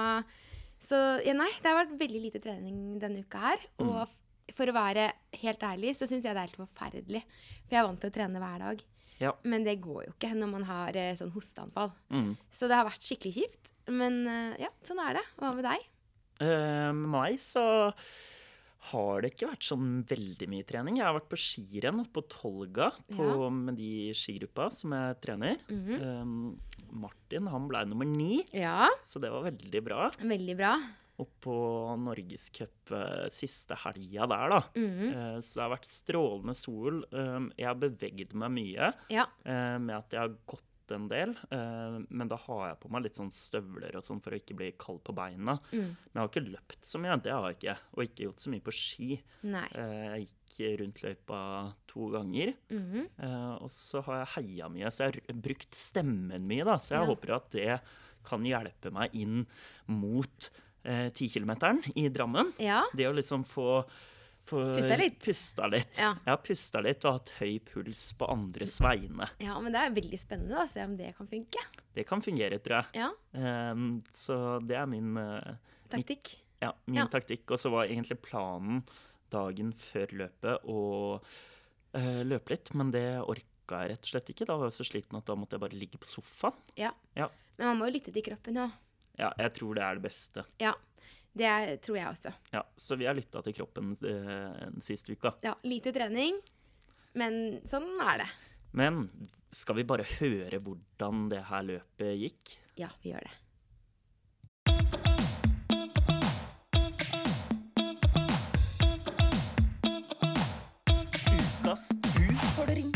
Så ja, nei, det har vært veldig lite trening denne uka her. Og mm. for å være helt ærlig, så syns jeg det er helt forferdelig. For jeg er vant til å trene hver dag. Ja. Men det går jo ikke når man har eh, sånn hosteanfall. Mm. Så det har vært skikkelig kjipt. Men eh, ja, sånn er det. Hva med deg? Eh, Med meg så har det ikke vært sånn veldig mye trening. Jeg har vært på skirenn på Tolga på, Ja. med de skigruppa som jeg trener. Mhm. Eh, Martin han ble nummer ni, Ja, så det var veldig bra. veldig bra. Oppå Norgescup eh, siste helga der, da. Eh, så det har vært strålende sol. Eh, jeg har beveget meg mye Ja. eh, med at jeg har gått en del. men da har jeg på meg litt sånn støvler og sånn for å ikke bli kald på beina. Mm. Men jeg har ikke løpt så mye, det har jeg ikke. Og ikke gjort så mye på ski. Nei. Jeg gikk rundt løypa to ganger. Eh, Og så har jeg heia mye, så jeg har brukt stemmen mye, da. Så jeg Ja. håper at det kan hjelpe meg inn mot eh, 10-kilometeren i Drammen. Ja. Det å liksom få, få Pusta litt. Pusta litt. Ja. Jeg har pusta litt og hatt høy puls på andres vegne. ja, men det er veldig spennende å se om det kan funke. Det kan fungere, tror jeg. Ja, Eh, Så det er min eh, taktikk. Ja, min Ja. taktikk. Og så var egentlig planen dagen før løpet å eh, løpe litt, men det orka jeg rett og slett ikke. Da var jeg så sliten at da måtte jeg bare ligge på sofaen. Ja. Ja, Men man må jo lytte til kroppen òg. Ja jeg tror det er det beste. Ja. Det er, tror jeg også. Ja, Så vi har lytta til kroppen eh, den siste uka. Ja, lite trening, men sånn er det. Men skal vi bare høre hvordan det her løpet gikk? Ja, vi gjør det. Ukas utfordring.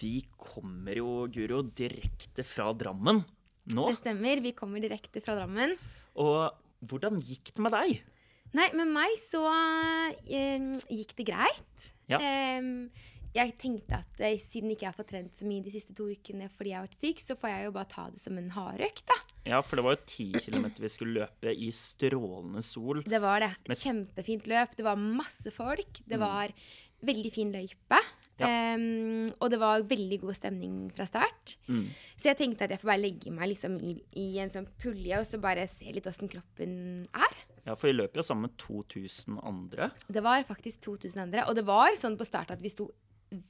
Vi kommer jo, Guro, direkte fra Drammen nå. Det stemmer. Vi kommer direkte fra Drammen. Og hvordan gikk det med deg? Nei, med meg så eh, gikk det greit. Ja. Em, jeg tenkte at eh, siden ikke jeg har fått trent så mye de siste to ukene fordi jeg har vært syk, så får jeg jo bare ta det som en hardøkt, da. Ja, for det var jo ti kilometer vi skulle løpe i strålende sol. Det var det. Et kjempefint løp. Det var masse folk. Mm. Det var veldig fin løype. Ja. Em, og det var veldig god stemning fra start. Mm. Så jeg tenkte at jeg får bare legge meg liksom i, i en sånn pulje og så bare se litt åssen kroppen er. Ja, for vi løper jo sammen med 2000 andre. Det var faktisk 2000 andre. Og det var sånn på start at vi sto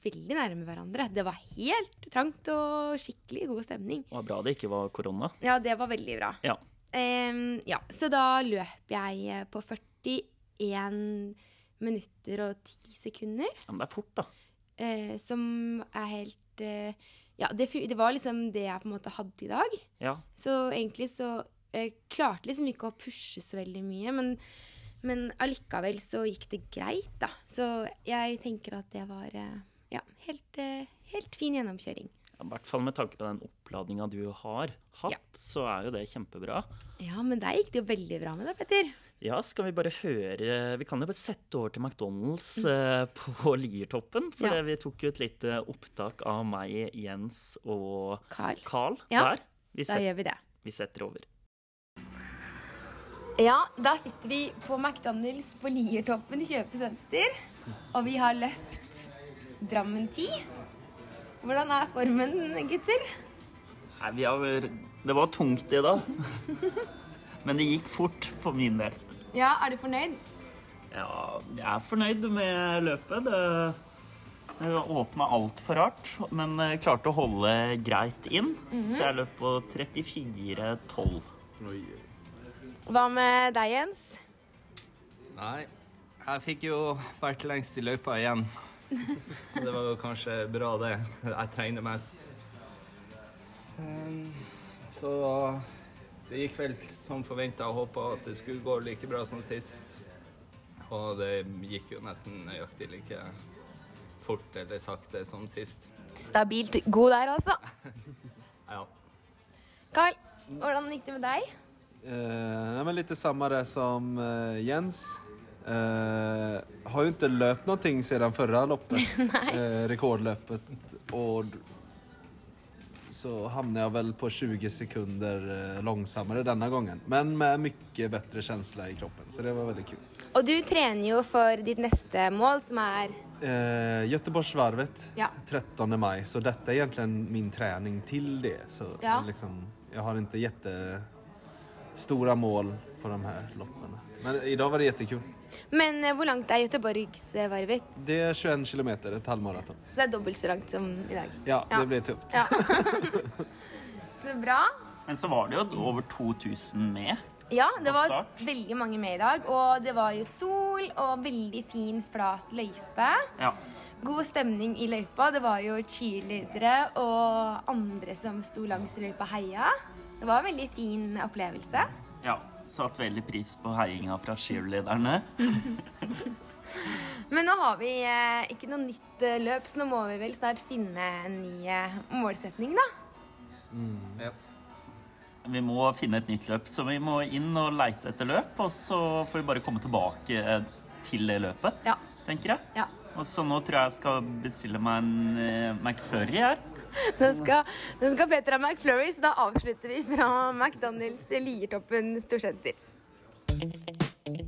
veldig nærme hverandre. Det var helt trangt og skikkelig god stemning. Det var bra det ikke var korona. Ja, det var veldig bra. Ja. Um, ja, så da løp jeg på 41 minutter og 10 sekunder. ja men det er fort, da. Eh, som er helt eh, Ja, det, det var liksom det jeg på en måte hadde i dag. Ja. Så egentlig så eh, klarte liksom ikke å pushe så veldig mye, men, men allikevel så gikk det greit, da. Så jeg tenker at det var eh, ja, helt, eh, helt fin gjennomkjøring. I hvert fall med tanke på den oppladninga du har hatt, Ja. så er jo det kjempebra. Ja, men der gikk det jo veldig bra med deg, Petter. Ja, skal vi bare høre Vi kan jo bare sette over til McDonald's mm. på Liertoppen. For. Ja. vi tok jo et lite opptak av meg, Jens og Carl. Carl Ja, der. Vi, Da gjør vi det. vi setter over. Ja, da sitter vi på McDonald's på Liertoppen kjøpesenter. Og vi har løpt Drammen 10. Hvordan er formen, gutter? Nei, vi har, det var tungt i dag. Men det gikk fort for min del. Ja, er du fornøyd? Ja, jeg er fornøyd med løpet. Det, det åpna altfor rart, men klarte å holde greit inn. Så jeg løp på 34,12. Hva med deg, Jens? Nei, jeg fikk jo vært lengst i løypa igjen. Det var jo kanskje bra, det. Jeg trener mest. Ehm, Så det gikk vel som forventa og håpa at det skulle gå like bra som sist. Og det gikk jo nesten nøyaktig like fort eller sakte som sist. Stabilt god der, altså. Ja. Carl, hvordan gikk det med deg? Eh, men det samme det som eh, Jens. Eh, har jo ikke løpt noe siden forrige loppet, eh, rekordlöpet. Så hamnar jag väl på 20 sekunder eh, långsammare denna gången. Men med mycket bättre känsla i kroppen, så det var väldigt kul. Og du trener jo for ditt neste mål, som er Eh, Göteborgsvarvet, Ja. 13 maj. Så detta är egentligen min träning till det. Så Ja. liksom, jag har inte jättestora mål på de här loppen. Men i dag var det jättekul. Men eh, hvor langt er Göteborgsvarvet? Det er 21 kilometer, et halvmaraton. Så det er dobbelt så langt som i dag. Ja, Ja. det blir tøft. Ja. så bra. Men så var det jo over 2000 med. Ja, det var veldig mange med i dag. Og det var jo sol og veldig fin, flat løype. Ja. God stemning i løypa. Det var jo cheerleadere og andre som sto langs løypa heia. Det var en veldig fin opplevelse. Ja. Satt veldig pris på heiinga fra cheerleaderne. Men nå har vi eh, ikke noe nytt eh, løp, så nå må vi vel snart finne en ny eh, målsetning, da. ja. Vi må finne et nytt løp, så vi må inn og leite etter løp. Og så får vi bare komme tilbake til det løpet, Ja. tenker jeg. ja. Og så nå tror jeg jeg skal bestille meg en eh, McFlurry her. Nå skal, nå skal Petra McFlurry, så da avslutter vi fra McDonald's til Liertoppen storsenter.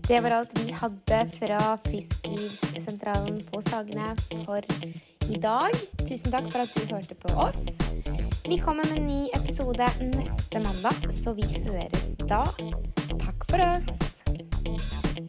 Det var alt vi hadde fra Frisklivssentralen på Sagene for i dag. Tusen takk for at du hørte på oss. Vi kommer med en ny episode neste mandag, så vi høres da. Takk for oss.